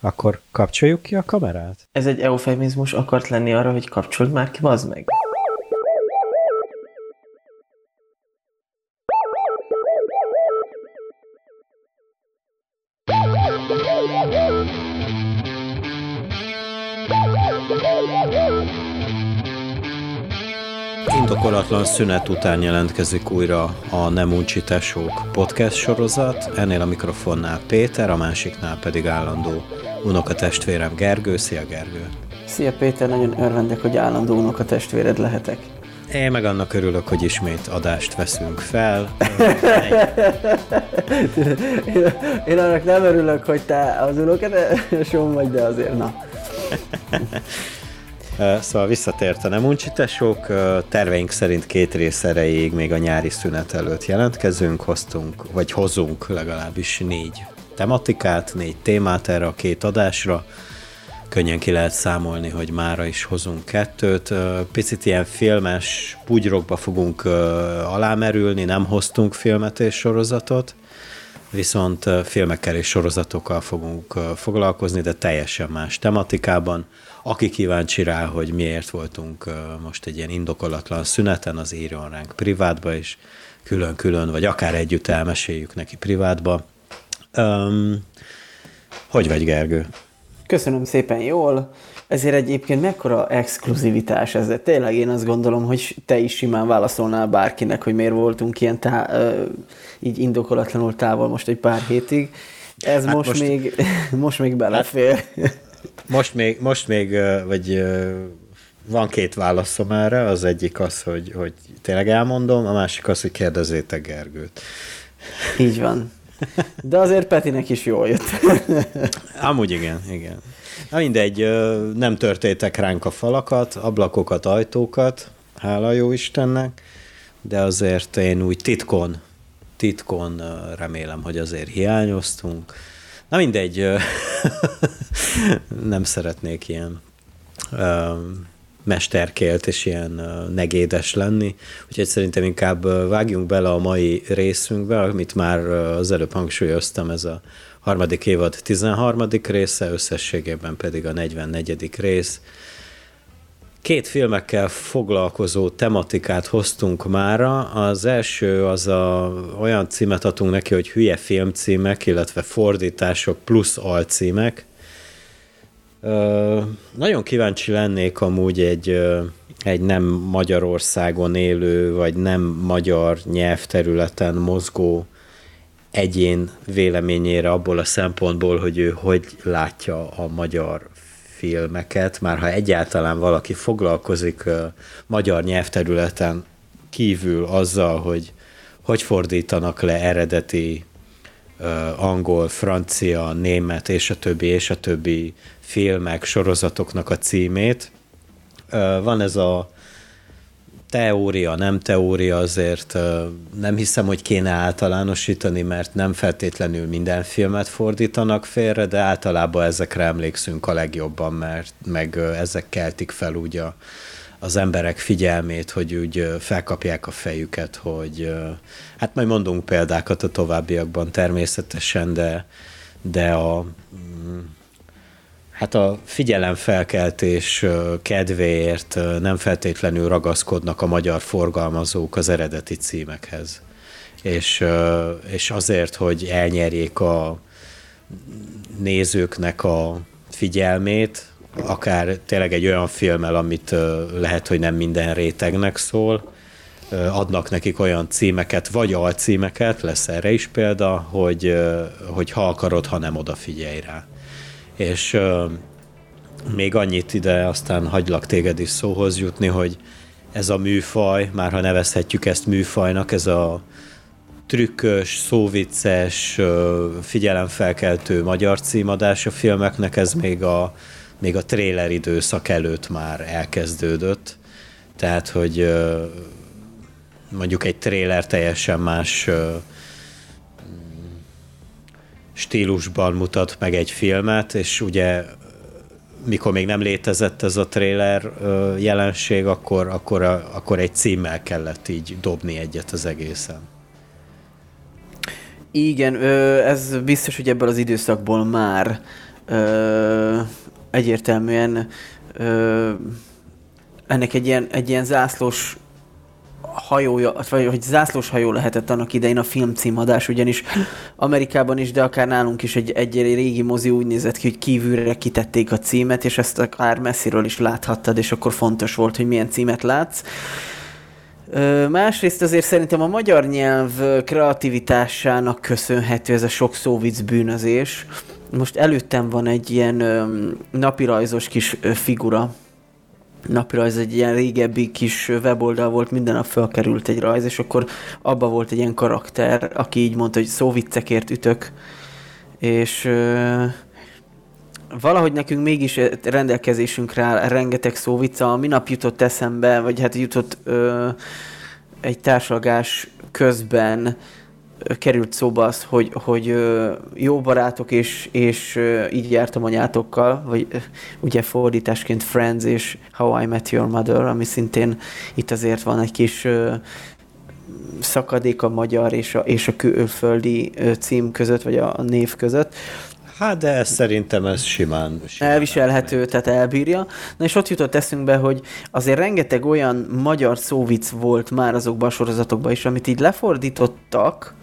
Akkor kapcsoljuk ki a kamerát? Ez egy eufemizmus akart lenni arra, hogy kapcsold már ki, bazd meg. Indokolatlan szünet után jelentkezik újra a Nem Uncsi Tesók podcast sorozat. Ennél a mikrofonnál Péter, a másiknál pedig állandó unokatestvérem Gergő. Szia Gergő! Szia Péter, nagyon örvendek, hogy állandó unokatestvéred lehetek. Én meg annak örülök, hogy ismét adást veszünk fel. én, én annak nem örülök, hogy te az unokatesom vagy, de azért na. Szóval visszatért a Nem Uncsi Tesók. Terveink szerint két rész erejéig még a nyári szünet előtt jelentkezünk, hoztunk, vagy hozunk legalábbis négy tematikát, négy témát erre a két adásra. Könnyen ki lehet számolni, hogy mára is hozunk kettőt. Picit ilyen filmes bugyrokba fogunk alámerülni, nem hoztunk filmet és sorozatot, viszont filmekkel és sorozatokkal fogunk foglalkozni, de teljesen más tematikában. Aki kíváncsi rá, hogy miért voltunk most egy ilyen indokolatlan szüneten, az írjon ránk privátba is, külön-külön, vagy akár együtt elmeséljük neki privátba. Um, hogy vagy, Gergő? Köszönöm szépen jól. Ezért egyébként mekkora exkluzivitás ez. Tényleg én azt gondolom, hogy te is simán válaszolnál bárkinek, hogy miért voltunk ilyen tá- így indokolatlanul távol most egy pár hétig. Ez hát most, most, még, most még belefér. Hát, most még, most még, vagy van két válaszom erre, az egyik az, hogy, hogy tényleg elmondom, a másik az, hogy kérdezzétek Gergőt. Így van. De azért Petinek is jól jött. Amúgy igen, igen. Na mindegy, nem törtétek ránk a falakat, ablakokat, ajtókat, hála jó Istennek, de azért én úgy titkon, titkon remélem, hogy azért hiányoztunk. Na mindegy, nem szeretnék ilyen mesterkélt és ilyen negédes lenni, úgyhogy szerintem inkább vágjunk bele a mai részünkbe, amit már az előbb hangsúlyoztam, ez a harmadik évad 13. része, összességében pedig a 44. rész. Két filmekkel foglalkozó tematikát hoztunk mára. Az első az a, olyan címet adtunk neki, hogy hülye filmcímek, illetve fordítások plusz alcímek. Ö, nagyon kíváncsi lennék amúgy egy, egy nem Magyarországon élő, vagy nem magyar nyelvterületen mozgó egyén véleményére abból a szempontból, hogy ő hogy látja a magyar filmeket, már ha egyáltalán valaki foglalkozik magyar nyelvterületen kívül azzal, hogy hogy fordítanak le eredeti angol, francia, német és a többi, és a többi filmek, sorozatoknak a címét. Van ez a teória, nem teória, azért nem hiszem, hogy kéne általánosítani, mert nem feltétlenül minden filmet fordítanak félre, de általában ezekre emlékszünk a legjobban, mert meg ezek keltik fel úgy a, az emberek figyelmét, hogy úgy felkapják a fejüket, hogy hát majd mondunk példákat a továbbiakban természetesen, de, de a mm, Hát a figyelemfelkeltés kedvéért nem feltétlenül ragaszkodnak a magyar forgalmazók az eredeti címekhez. És, és azért, hogy elnyerjék a nézőknek a figyelmét, akár tényleg egy olyan filmmel, amit lehet, hogy nem minden rétegnek szól, adnak nekik olyan címeket, vagy alcímeket, lesz erre is példa, hogy, hogy ha akarod, ha nem odafigyelj rá és még annyit ide, aztán hagylak téged is szóhoz jutni, hogy ez a műfaj, már ha nevezhetjük ezt műfajnak, ez a trükkös, szóvicces, figyelemfelkeltő magyar címadás a filmeknek, ez még a, még a trailer időszak előtt már elkezdődött. Tehát, hogy mondjuk egy trailer teljesen más stílusban mutat meg egy filmet, és ugye mikor még nem létezett ez a trailer jelenség, akkor, akkor, akkor egy címmel kellett így dobni egyet az egészen. Igen, ez biztos, hogy ebből az időszakból már egyértelműen ennek egy ilyen, egy ilyen zászlós hajója, vagy hogy zászlós hajó lehetett annak idején a film címadás, ugyanis Amerikában is, de akár nálunk is egy, egy régi mozi úgy nézett ki, hogy kívülre kitették a címet, és ezt akár messziről is láthattad, és akkor fontos volt, hogy milyen címet látsz. Másrészt azért szerintem a magyar nyelv kreativitásának köszönhető ez a sok szóvic bűnözés. Most előttem van egy ilyen napirajzos kis figura, napirajz egy ilyen régebbi kis weboldal volt, minden nap felkerült egy rajz, és akkor abba volt egy ilyen karakter, aki így mondta, hogy szóviccekért ütök, és ö, valahogy nekünk mégis rendelkezésünkre áll rengeteg szóvica. Minap jutott eszembe, vagy hát jutott ö, egy társalgás közben került szóba az, hogy, hogy jó barátok, és, és így jártam anyátokkal, vagy ugye fordításként Friends és How I Met Your Mother, ami szintén itt azért van egy kis szakadék a magyar és a, és a külföldi cím között, vagy a név között. Hát de ez szerintem ez simán, simán elviselhető, elmegy. tehát elbírja. Na és ott jutott eszünkbe, hogy azért rengeteg olyan magyar szóvic volt már azokban a sorozatokban is, amit így lefordítottak,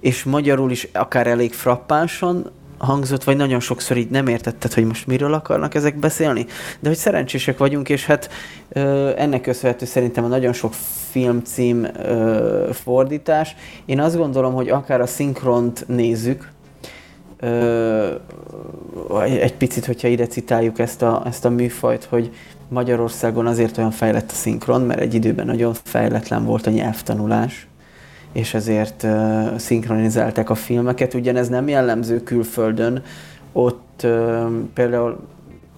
és magyarul is akár elég frappánsan hangzott, vagy nagyon sokszor így nem értetted, hogy most miről akarnak ezek beszélni, de hogy szerencsések vagyunk, és hát ö, ennek köszönhető szerintem a nagyon sok filmcím ö, fordítás. Én azt gondolom, hogy akár a szinkront nézzük, ö, egy picit, hogyha ide citáljuk ezt a, ezt a műfajt, hogy Magyarországon azért olyan fejlett a szinkron, mert egy időben nagyon fejletlen volt a nyelvtanulás, és ezért uh, szinkronizálták a filmeket. Ugyanez nem jellemző külföldön. Ott uh, például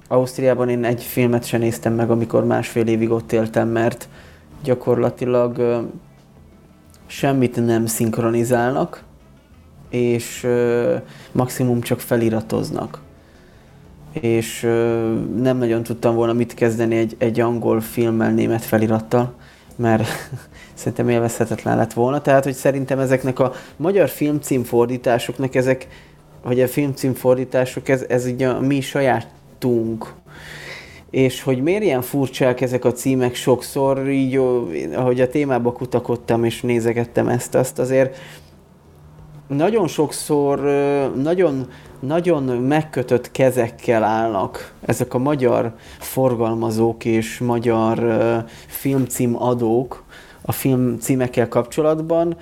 Ausztriában én egy filmet sem néztem meg, amikor másfél évig ott éltem, mert gyakorlatilag uh, semmit nem szinkronizálnak, és uh, maximum csak feliratoznak. És nem nagyon tudtam volna mit kezdeni egy, egy angol filmmel német felirattal, mert szerintem élvezhetetlen lett volna. Tehát, hogy szerintem ezeknek a magyar filmcímfordításoknak ezek, vagy a filmcímfordítások, ez, ez így a mi sajátunk. És hogy miért ilyen furcsák ezek a címek sokszor, így ahogy a témába kutakodtam és nézegettem ezt, azt azért nagyon sokszor nagyon, nagyon megkötött kezekkel állnak ezek a magyar forgalmazók és magyar filmcímadók, a film címekkel kapcsolatban.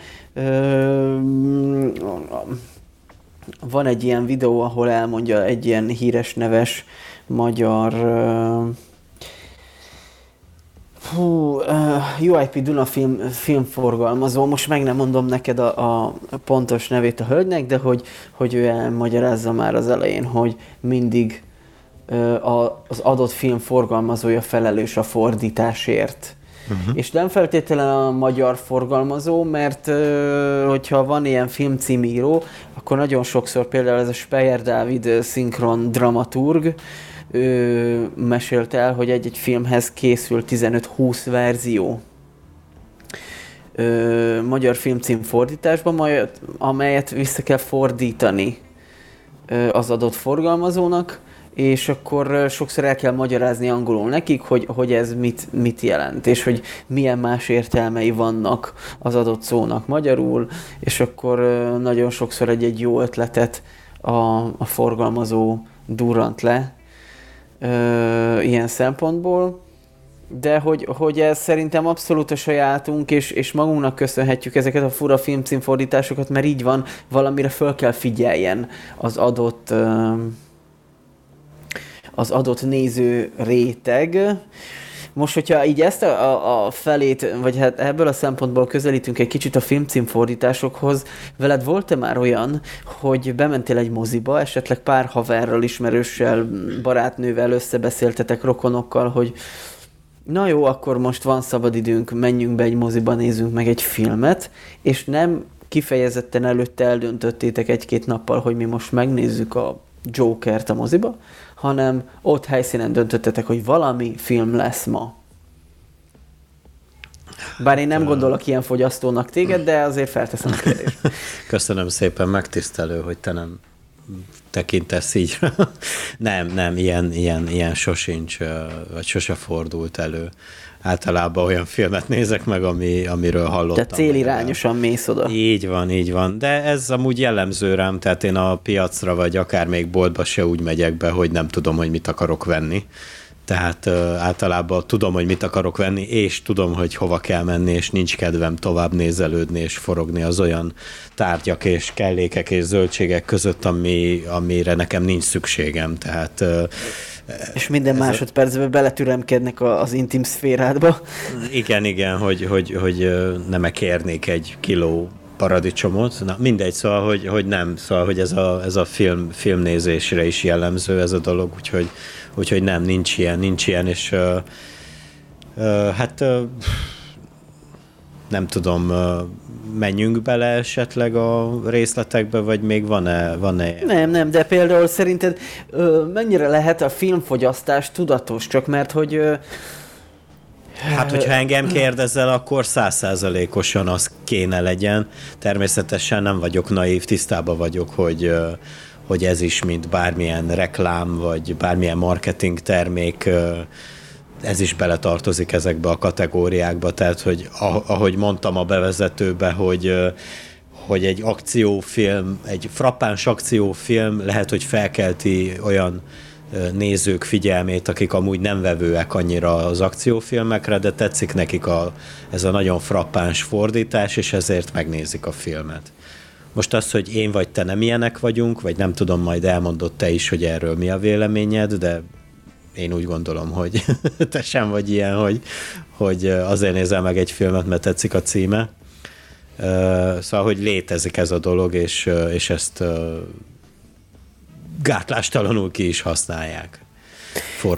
Van egy ilyen videó, ahol elmondja egy ilyen híres neves magyar Hú, uh, UIP Duna film, filmforgalmazó, most meg nem mondom neked a, a pontos nevét a hölgynek, de hogy, hogy ő elmagyarázza már az elején, hogy mindig uh, a, az adott film forgalmazója felelős a fordításért. Uh-huh. És nem feltétlenül a magyar forgalmazó, mert hogyha van ilyen filmcímíró, akkor nagyon sokszor például ez a Speyer Dávid szinkron dramaturg, ő mesélt el, hogy egy-egy filmhez készül 15-20 verzió. Ö, magyar filmcím fordításban, majd, amelyet vissza kell fordítani ö, az adott forgalmazónak, és akkor sokszor el kell magyarázni angolul nekik, hogy, hogy ez mit, mit jelent, és hogy milyen más értelmei vannak az adott szónak magyarul, és akkor nagyon sokszor egy-egy jó ötletet a, a forgalmazó durrant le ö, ilyen szempontból, de hogy, hogy ez szerintem abszolút a sajátunk, és, és magunknak köszönhetjük ezeket a fura filmcímfordításokat, mert így van, valamire föl kell figyeljen az adott ö, az adott néző réteg. Most, hogyha így ezt a, a felét, vagy hát ebből a szempontból közelítünk egy kicsit a filmcímfordításokhoz, veled volt-e már olyan, hogy bementél egy moziba, esetleg pár haverral, ismerőssel, barátnővel összebeszéltetek rokonokkal, hogy na jó, akkor most van szabad időnk, menjünk be egy moziba, nézzünk meg egy filmet, és nem kifejezetten előtte eldöntöttétek egy-két nappal, hogy mi most megnézzük a Jokert a moziba, hanem ott helyszínen döntöttetek, hogy valami film lesz ma. Bár én nem gondolok ilyen fogyasztónak téged, de azért felteszem a kérdést. Köszönöm szépen, megtisztelő, hogy te nem tekintesz így. nem, nem, ilyen, ilyen, ilyen sosincs, vagy sose fordult elő. Általában olyan filmet nézek meg, ami, amiről hallottam. Tehát célirányosan mész oda. Így van, így van. De ez amúgy jellemző rám, tehát én a piacra, vagy akár még boltba se úgy megyek be, hogy nem tudom, hogy mit akarok venni tehát uh, általában tudom, hogy mit akarok venni, és tudom, hogy hova kell menni, és nincs kedvem tovább nézelődni és forogni az olyan tárgyak és kellékek és zöldségek között, ami, amire nekem nincs szükségem. Tehát uh, és minden másodpercben beletüremkednek az intim szférádba. Igen, igen, hogy, hogy, hogy nem kérnék egy kiló paradicsomot. Na, mindegy, szóval, hogy, hogy nem, szóval, hogy ez a, ez a film, filmnézésre is jellemző ez a dolog, úgyhogy úgyhogy nem, nincs ilyen, nincs ilyen, és uh, uh, hát uh, nem tudom, menjünk bele esetleg a részletekbe, vagy még van-e? van-e? Nem, nem, de például szerinted uh, mennyire lehet a filmfogyasztás tudatos, csak mert hogy uh, Hát, hogyha engem kérdezel, akkor százszázalékosan az kéne legyen. Természetesen nem vagyok naív, tisztában vagyok, hogy hogy ez is, mint bármilyen reklám, vagy bármilyen marketing termék, ez is beletartozik ezekbe a kategóriákba, tehát, hogy ahogy mondtam a bevezetőbe, hogy hogy egy akciófilm, egy frappáns akciófilm lehet, hogy felkelti olyan nézők figyelmét, akik amúgy nem vevőek annyira az akciófilmekre, de tetszik nekik a, ez a nagyon frappáns fordítás, és ezért megnézik a filmet. Most az, hogy én vagy te nem ilyenek vagyunk, vagy nem tudom, majd elmondott te is, hogy erről mi a véleményed, de én úgy gondolom, hogy te sem vagy ilyen, hogy, hogy azért nézel meg egy filmet, mert tetszik a címe. Szóval, hogy létezik ez a dolog, és, és ezt gátlástalanul ki is használják.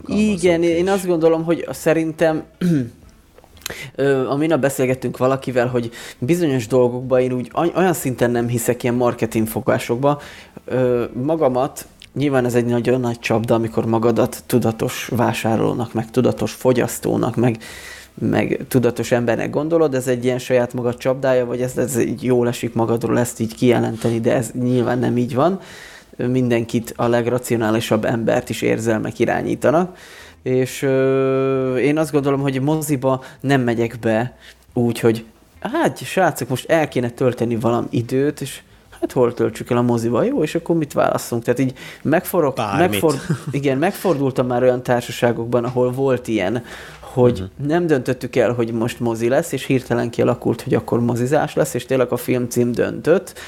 Igen, is. én azt gondolom, hogy szerintem a minap beszélgettünk valakivel, hogy bizonyos dolgokban én úgy olyan szinten nem hiszek ilyen marketing fogásokba. Magamat Nyilván ez egy nagyon nagy csapda, amikor magadat tudatos vásárolónak, meg tudatos fogyasztónak, meg, meg tudatos embernek gondolod, ez egy ilyen saját magad csapdája, vagy ez, ez így jól esik magadról ezt így kijelenteni, de ez nyilván nem így van. Mindenkit, a legracionálisabb embert is érzelmek irányítanak és ö, én azt gondolom, hogy moziba nem megyek be úgy, hogy hát srácok, most el kéne tölteni valami időt, és hát hol töltsük el a moziba, jó, és akkor mit válaszunk? Tehát így megforog, megford, igen, megfordultam már olyan társaságokban, ahol volt ilyen, hogy uh-huh. nem döntöttük el, hogy most mozi lesz, és hirtelen kialakult, hogy akkor mozizás lesz, és tényleg a filmcím döntött,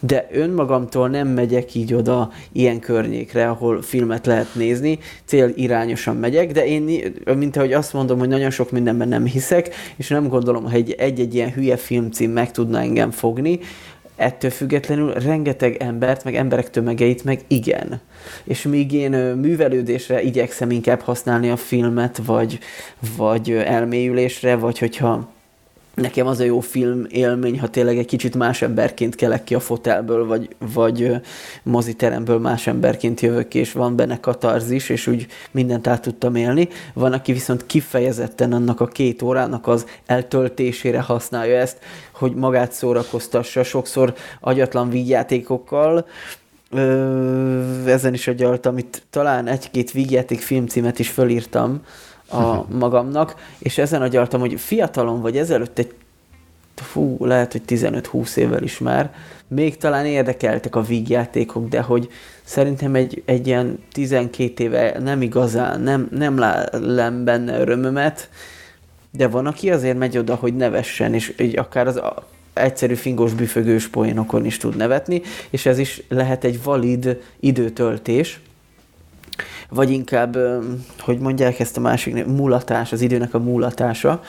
de önmagamtól nem megyek így oda ilyen környékre, ahol filmet lehet nézni, cél irányosan megyek, de én, mint ahogy azt mondom, hogy nagyon sok mindenben nem hiszek, és nem gondolom, hogy egy-egy ilyen hülye filmcím meg tudna engem fogni, ettől függetlenül rengeteg embert, meg emberek tömegeit, meg igen. És míg én művelődésre igyekszem inkább használni a filmet, vagy, vagy elmélyülésre, vagy hogyha nekem az a jó film élmény, ha tényleg egy kicsit más emberként kelek ki a fotelből, vagy, vagy moziteremből más emberként jövök ki, és van benne katarzis, és úgy mindent át tudtam élni. Van, aki viszont kifejezetten annak a két órának az eltöltésére használja ezt, hogy magát szórakoztassa, sokszor agyatlan vígjátékokkal, Ö, ezen is agyaltam, itt talán egy-két vígjáték filmcímet is fölírtam, a magamnak, és ezen agyaltam, hogy fiatalon vagy ezelőtt egy fú, lehet, hogy 15-20 évvel is már, még talán érdekeltek a vígjátékok, de hogy szerintem egy, egy ilyen 12 éve nem igazán, nem, nem lám benne örömömet, de van, aki azért megy oda, hogy nevessen, és így akár az egyszerű fingos büfögős poénokon is tud nevetni, és ez is lehet egy valid időtöltés, vagy inkább, hogy mondják ezt a másik, mulatás, az időnek a mulatása,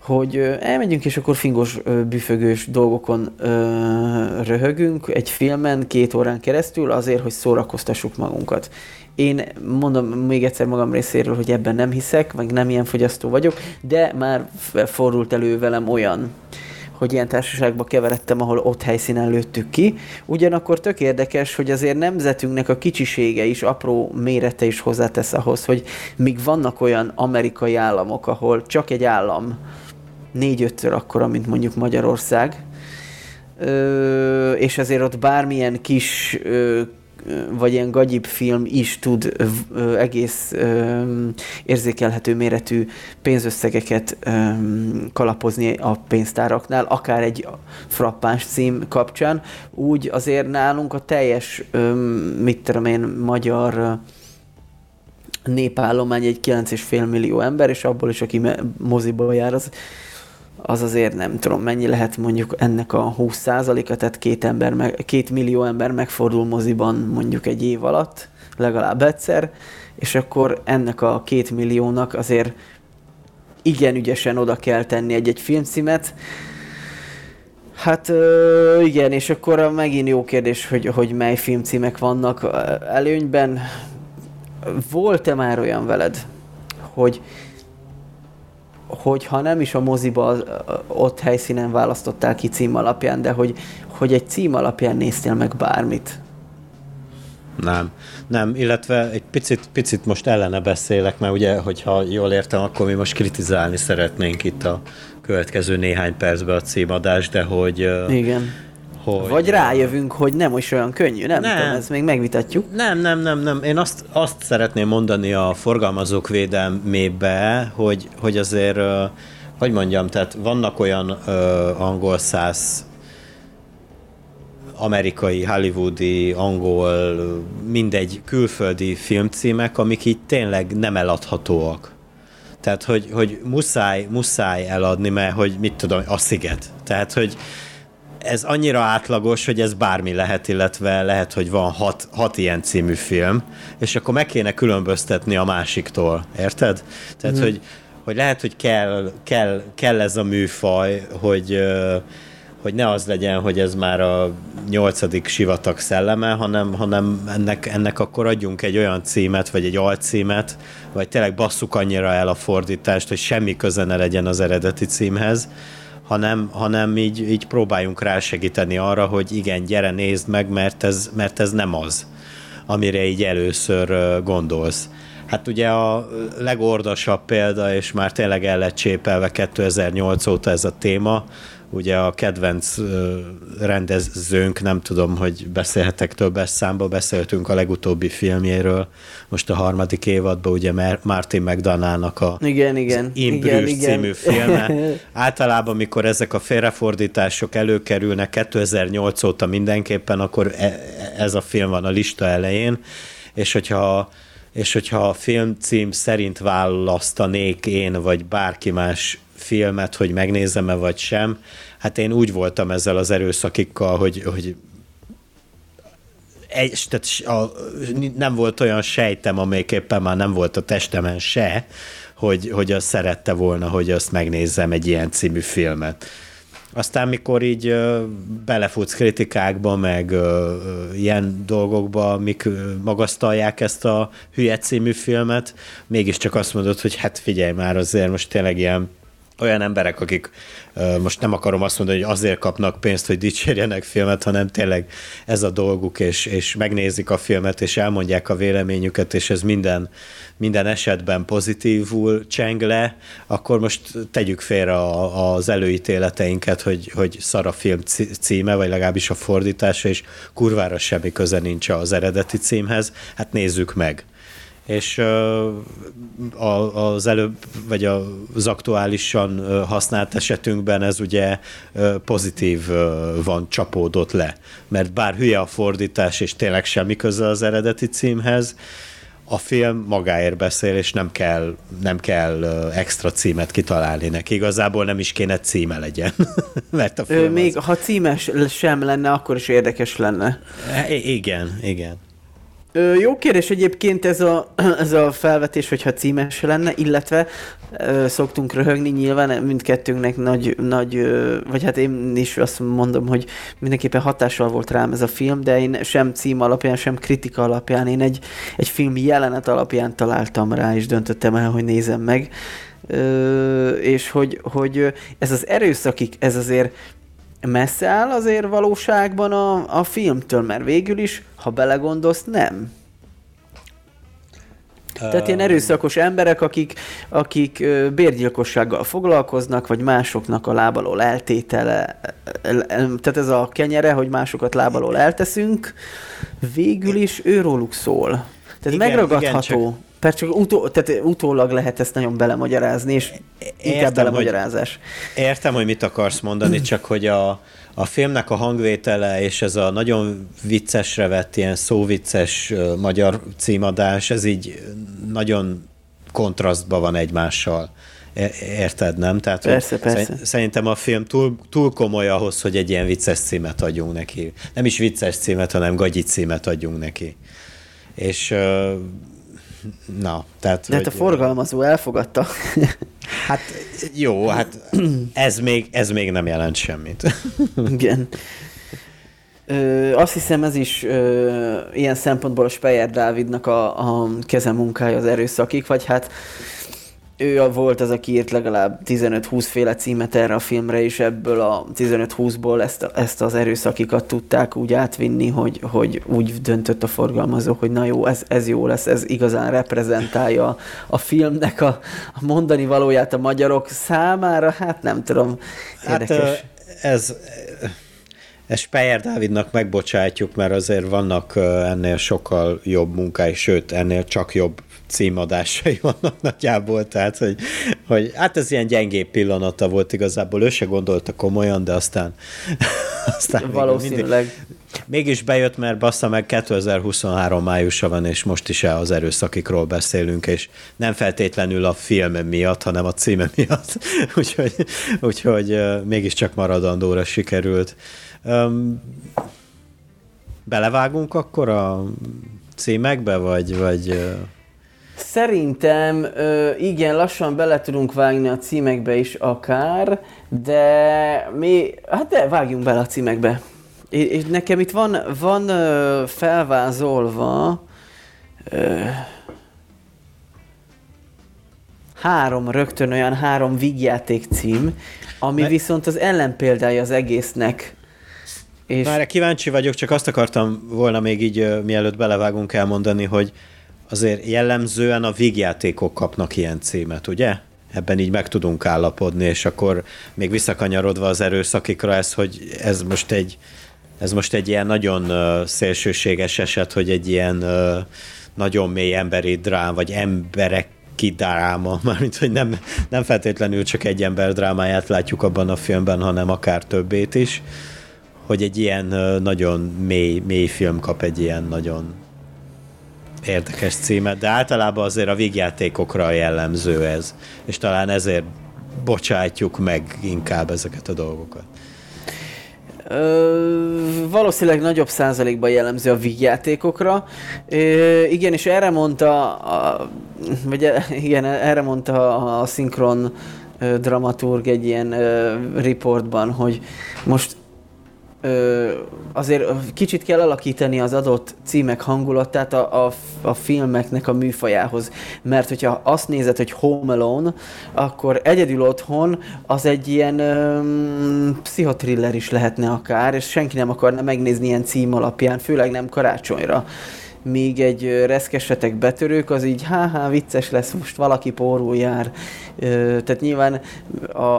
hogy elmegyünk, és akkor fingos, büfögős dolgokon röhögünk egy filmen két órán keresztül azért, hogy szórakoztassuk magunkat. Én mondom még egyszer magam részéről, hogy ebben nem hiszek, meg nem ilyen fogyasztó vagyok, de már fordult elő velem olyan hogy ilyen társaságba keveredtem, ahol ott helyszínen lőttük ki. Ugyanakkor tök érdekes, hogy azért nemzetünknek a kicsisége is, apró mérete is hozzátesz ahhoz, hogy míg vannak olyan amerikai államok, ahol csak egy állam négy-ötször akkora, mint mondjuk Magyarország, ö, és azért ott bármilyen kis ö, vagy ilyen gagyibb film is tud egész érzékelhető méretű pénzösszegeket kalapozni a pénztáraknál, akár egy frappáns cím kapcsán, úgy azért nálunk a teljes, mit tudom én, magyar népállomány egy 9,5 millió ember, és abból is, aki moziba jár, az az azért nem tudom, mennyi lehet mondjuk ennek a 20%-a, tehát két, ember, meg, két millió ember megfordul moziban mondjuk egy év alatt, legalább egyszer, és akkor ennek a két milliónak azért igen ügyesen oda kell tenni egy-egy filmcímet. Hát igen, és akkor megint jó kérdés, hogy, hogy mely filmcímek vannak előnyben. Volt-e már olyan veled, hogy hogy ha nem is a moziba ott helyszínen választottál ki cím alapján, de hogy, hogy egy cím alapján néztél meg bármit. Nem, nem, illetve egy picit, picit most ellene beszélek, mert ugye, hogyha jól értem, akkor mi most kritizálni szeretnénk itt a következő néhány percben a címadást, de hogy... Igen hogy... Vagy rájövünk, hogy nem is olyan könnyű, nem, nem. tudom, ezt még megvitatjuk. Nem, nem, nem, nem. Én azt, azt szeretném mondani a forgalmazók védelmébe, hogy, hogy azért, hogy mondjam, tehát vannak olyan uh, angol száz amerikai, hollywoodi, angol, mindegy külföldi filmcímek, amik így tényleg nem eladhatóak. Tehát, hogy, hogy muszáj, muszáj eladni, mert hogy mit tudom, a sziget. Tehát, hogy ez annyira átlagos, hogy ez bármi lehet, illetve lehet, hogy van hat, hat ilyen című film, és akkor meg kéne különböztetni a másiktól, érted? Tehát, mm. hogy, hogy lehet, hogy kell, kell, kell ez a műfaj, hogy, hogy ne az legyen, hogy ez már a nyolcadik sivatag szelleme, hanem, hanem ennek, ennek akkor adjunk egy olyan címet, vagy egy alcímet, vagy tényleg basszuk annyira el a fordítást, hogy semmi köze ne legyen az eredeti címhez, hanem, hanem így, így próbáljunk rá segíteni arra, hogy igen, gyere, nézd meg, mert ez, mert ez nem az, amire így először gondolsz. Hát ugye a legordasabb példa, és már tényleg el lett csépelve 2008 óta ez a téma, ugye a kedvenc rendezőnk, nem tudom, hogy beszélhetek többes számba, beszéltünk a legutóbbi filmjéről, most a harmadik évadban ugye Martin McDonának a igen, igen, igen, igen. című filme. Általában, mikor ezek a félrefordítások előkerülnek 2008 óta mindenképpen, akkor e, ez a film van a lista elején, és hogyha és hogyha a filmcím szerint választanék én, vagy bárki más filmet, hogy megnézem-e vagy sem. Hát én úgy voltam ezzel az erőszakikkal, hogy, hogy egy, tehát a, nem volt olyan sejtem, amelyik éppen már nem volt a testemen se, hogy, hogy azt szerette volna, hogy azt megnézzem egy ilyen című filmet. Aztán, mikor így belefutsz kritikákba, meg ilyen dolgokba, amik magasztalják ezt a hülye című filmet, mégiscsak azt mondod, hogy hát figyelj már, azért most tényleg ilyen olyan emberek, akik most nem akarom azt mondani, hogy azért kapnak pénzt, hogy dicsérjenek filmet, hanem tényleg ez a dolguk, és, és megnézik a filmet, és elmondják a véleményüket, és ez minden, minden esetben pozitívul cseng le, akkor most tegyük félre az előítéleteinket, hogy, hogy szar a film címe, vagy legalábbis a fordítása, és kurvára semmi köze nincs az eredeti címhez, hát nézzük meg és az előbb, vagy az aktuálisan használt esetünkben ez ugye pozitív van csapódott le, mert bár hülye a fordítás, és tényleg semmi köze az eredeti címhez, a film magáért beszél, és nem kell, nem kell extra címet kitalálni neki. Igazából nem is kéne címe legyen. Mert a film Még az... ha címes sem lenne, akkor is érdekes lenne. I- igen, igen. Ö, jó kérdés egyébként ez a, ez a felvetés, hogyha címes lenne, illetve ö, szoktunk röhögni nyilván mindkettőnknek nagy, nagy ö, vagy hát én is azt mondom, hogy mindenképpen hatással volt rám ez a film, de én sem cím alapján, sem kritika alapján, én egy, egy film jelenet alapján találtam rá, és döntöttem el, hogy nézem meg. Ö, és hogy, hogy ez az erőszakik, ez azért messze áll azért valóságban a, a filmtől, mert végül is, ha belegondolsz, nem. Tehát ilyen erőszakos emberek, akik, akik bérgyilkossággal foglalkoznak, vagy másoknak a lábalól eltétele, tehát ez a kenyere, hogy másokat lábalól elteszünk, végül is őróluk szól. Tehát igen, megragadható. Igen, csak... Persze csak utó, tehát utólag lehet ezt nagyon belemagyarázni, és inkább értem, belemagyarázás. Hogy, értem, hogy mit akarsz mondani, csak hogy a, a filmnek a hangvétele és ez a nagyon viccesre vett ilyen szóvicces magyar címadás, ez így nagyon kontrasztban van egymással. Érted, nem? Tehát, persze, persze. Szerintem a film túl, túl komoly ahhoz, hogy egy ilyen vicces címet adjunk neki. Nem is vicces címet, hanem gagyi címet adjunk neki. És na, tehát... De hát a forgalmazó elfogadta. Hát jó, hát ez még, ez még nem jelent semmit. Igen. Ö, azt hiszem ez is ö, ilyen szempontból a Speyer Dávidnak a, a kezemunkája az erőszakig, vagy hát ő volt az, aki írt legalább 15-20 féle címet erre a filmre, és ebből a 15-20-ból ezt, ezt az erőszakikat tudták úgy átvinni, hogy, hogy úgy döntött a forgalmazó, hogy na jó, ez, ez jó lesz, ez igazán reprezentálja a filmnek a, a mondani valóját a magyarok számára, hát nem tudom, hát, érdekes. Hát, ez, ezt Speyer Dávidnak megbocsátjuk, mert azért vannak ennél sokkal jobb munkái, sőt, ennél csak jobb címadásai vannak nagyjából, tehát hogy, hogy hát ez ilyen gyengébb pillanata volt igazából, ő se gondolta komolyan, de aztán, aztán valószínűleg. mindig, mégis bejött, mert bassza meg 2023 májusa van, és most is el az erőszakikról beszélünk, és nem feltétlenül a film miatt, hanem a címe miatt, úgyhogy, úgyhogy mégiscsak maradandóra sikerült. Um, belevágunk akkor a címekbe, vagy, vagy Szerintem igen, lassan bele tudunk vágni a címekbe is akár, de mi, hát de vágjunk bele a címekbe. És nekem itt van, van felvázolva három, rögtön olyan három vígjáték cím, ami Mert... viszont az ellenpéldája az egésznek. És... Már kíváncsi vagyok, csak azt akartam volna még így, mielőtt belevágunk elmondani, hogy azért jellemzően a vígjátékok kapnak ilyen címet, ugye? Ebben így meg tudunk állapodni, és akkor még visszakanyarodva az erőszakikra ez, hogy ez most egy, ez most egy ilyen nagyon szélsőséges eset, hogy egy ilyen nagyon mély emberi drám, vagy emberek dráma, mármint, hogy nem, nem feltétlenül csak egy ember drámáját látjuk abban a filmben, hanem akár többét is, hogy egy ilyen nagyon mély, mély film kap egy ilyen nagyon érdekes címet, de általában azért a vígjátékokra jellemző ez, és talán ezért bocsátjuk meg inkább ezeket a dolgokat. Ö, valószínűleg nagyobb százalékban jellemző a vígjátékokra. Ö, igen, és erre mondta, a, vagy e, igen, erre mondta a, a szinkron dramaturg egy ilyen ö, riportban, hogy most ö, azért kicsit kell alakítani az adott címek hangulatát a, a, a filmeknek a műfajához. Mert hogyha azt nézed, hogy Home Alone, akkor egyedül otthon az egy ilyen ö, pszichotriller is lehetne akár, és senki nem akarna megnézni ilyen cím alapján, főleg nem karácsonyra míg egy reszkesetek betörők, az így há vicces lesz, most valaki pórul jár. Tehát nyilván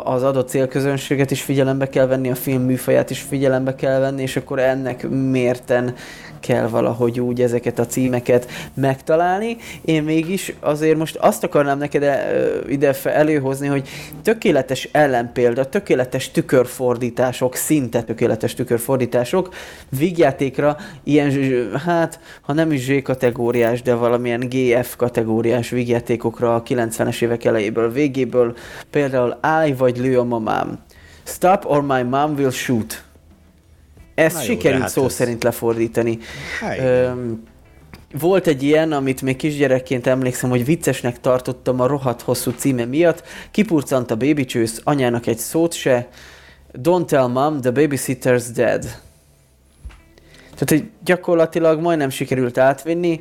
az adott célközönséget is figyelembe kell venni, a film műfaját is figyelembe kell venni, és akkor ennek mérten kell valahogy úgy ezeket a címeket megtalálni. Én mégis azért most azt akarnám neked e, ide előhozni, hogy tökéletes ellenpélda, tökéletes tükörfordítások, szinte tökéletes tükörfordítások, vígjátékra ilyen, hát, ha nem is Z kategóriás, de valamilyen GF kategóriás vígjátékokra a 90-es évek elejéből, végéből, például Állj vagy lő a mamám. Stop or my mom will shoot ezt Na sikerült jó, hát szó ez... szerint lefordítani. Öm, volt egy ilyen, amit még kisgyerekként emlékszem, hogy viccesnek tartottam a rohadt hosszú címe miatt. Kipurcant a bébicsősz, anyának egy szót se. Don't tell mom, the babysitter's dead. Tehát, hogy gyakorlatilag majdnem sikerült átvinni,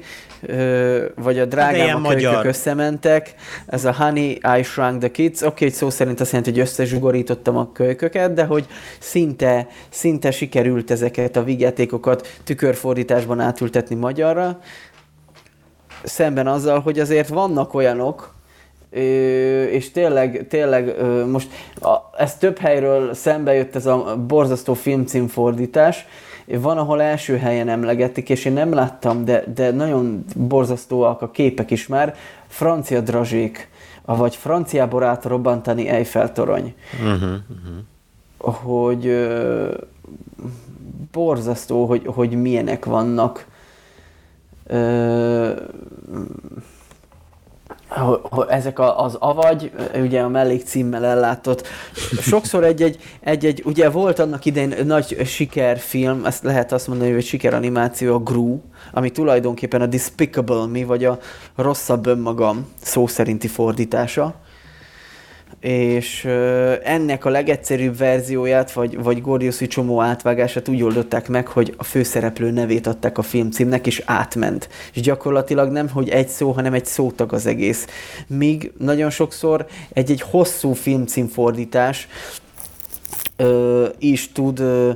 vagy a drágám a magyar. összementek, ez a Honey, I Shrunk the Kids, oké, okay, szó szerint azt jelenti, hogy összezsugorítottam a kölyköket, de hogy szinte, szinte sikerült ezeket a vigyátékokat tükörfordításban átültetni magyarra. szemben azzal, hogy azért vannak olyanok, és tényleg, tényleg most ez több helyről szembe jött ez a borzasztó filmcímfordítás, van, ahol első helyen emlegetik, és én nem láttam, de, de nagyon borzasztóak a képek is már, francia drazsék, vagy franciából átrobbantani Eiffel torony. Uh-huh, uh-huh. Hogy ö, borzasztó, hogy, hogy milyenek vannak. Ö, ezek az avagy, ugye a mellékcímmel ellátott, sokszor egy-egy, egy-egy, ugye volt annak idején nagy sikerfilm, ezt lehet azt mondani, hogy sikeranimáció, a Gru, ami tulajdonképpen a Despicable Me, vagy a rosszabb önmagam szó szerinti fordítása és ennek a legegyszerűbb verzióját, vagy, vagy Gordiuszi csomó átvágását úgy oldották meg, hogy a főszereplő nevét adták a filmcímnek, és átment. És gyakorlatilag nem, hogy egy szó, hanem egy szótag az egész. Míg nagyon sokszor egy-egy hosszú filmcímfordítás ö, is tud ö,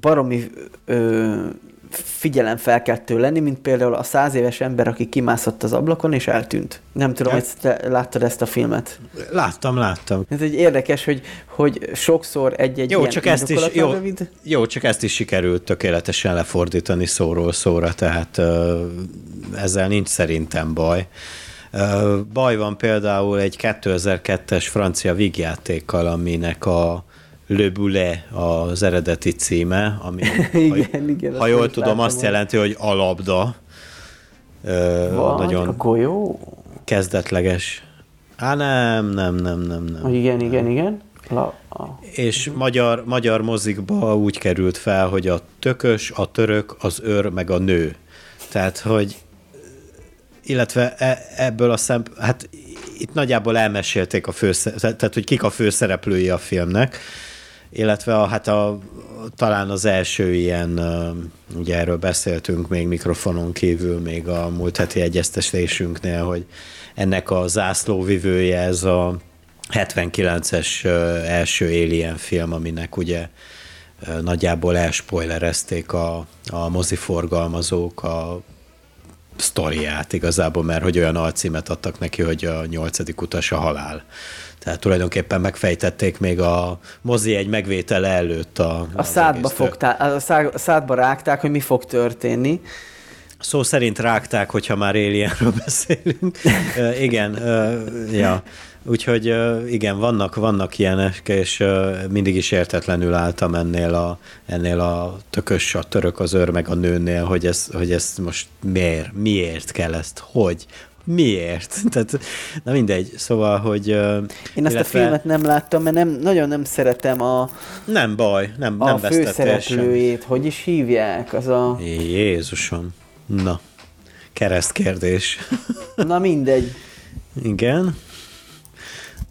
baromi ö, figyelemfelkeltő lenni, mint például a száz éves ember, aki kimászott az ablakon és eltűnt. Nem tudom, hogy te láttad ezt a filmet. Láttam, láttam. Ez egy érdekes, hogy, hogy sokszor egy-egy jó, csak ezt is, jó, rövid... jó, csak ezt is sikerült tökéletesen lefordítani szóról szóra, tehát ezzel nincs szerintem baj. Baj van például egy 2002-es francia vígjátékkal, aminek a Le Boulet az eredeti címe, ami, igen, ha, igen, ha jól tudom, azt jelenti, hogy alabda. Van, nagyon a golyó? Kezdetleges. Á, nem, nem, nem, nem, nem. Igen, igen, igen. La, a... És magyar, magyar mozikba úgy került fel, hogy a tökös, a török, az őr, meg a nő. Tehát, hogy illetve e, ebből a szemp, hát itt nagyjából elmesélték a főszereplői, tehát hogy kik a főszereplői a filmnek, illetve a, hát a, talán az első ilyen, ugye erről beszéltünk még mikrofonon kívül, még a múlt heti egyeztetésünknél, hogy ennek a zászlóvivője ez a 79-es első Alien film, aminek ugye nagyjából elspoilerezték a, a moziforgalmazók a sztoriát igazából, mert hogy olyan alcímet adtak neki, hogy a nyolcadik utas a halál. Tehát tulajdonképpen megfejtették még a mozi egy megvétele előtt a... A szádba, fogtál, a, szá, a szádba rágták, hogy mi fog történni. Szó szerint rágták, hogyha már Alienről beszélünk. igen, ja. Úgyhogy igen, vannak, vannak ilyenek, és mindig is értetlenül álltam ennél a, ennél a tökös, a török, az őr, meg a nőnél, hogy ez, hogy ez most miért, miért kell ezt, hogy, miért? Tehát, na mindegy, szóval, hogy... Én illetve... ezt a filmet nem láttam, mert nem, nagyon nem szeretem a... Nem baj, nem, a nem főszereplőjét, hogy is hívják, az a... Jézusom, na, keresztkérdés. Na mindegy. Igen.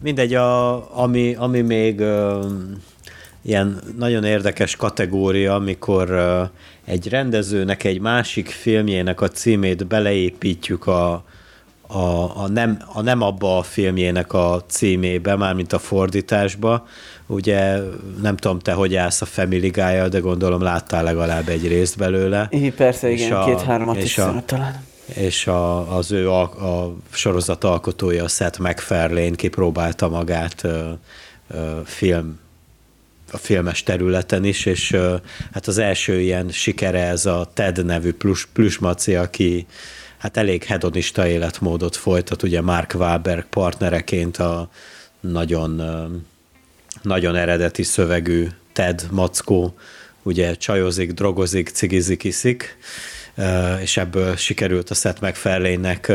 Mindegy, a, ami, ami még uh, ilyen nagyon érdekes kategória, amikor uh, egy rendezőnek egy másik filmjének a címét beleépítjük a, a, a, nem, a nem abba a filmjének a címébe, mármint a fordításba. Ugye nem tudom te, hogy állsz a Family guy de gondolom láttál legalább egy részt belőle. I, persze, és igen, két-háromat is a, talán. És a, az ő a, a sorozat alkotója, Seth MacFarlane kipróbálta magát ö, ö, film a filmes területen is, és ö, hát az első ilyen sikere ez a Ted nevű plus, plusmaci, aki hát elég hedonista életmódot folytat, ugye Mark Wahlberg partnereként a nagyon, nagyon eredeti szövegű Ted Mackó, ugye csajozik, drogozik, cigizik, iszik, és ebből sikerült a Seth MacFarlane-nek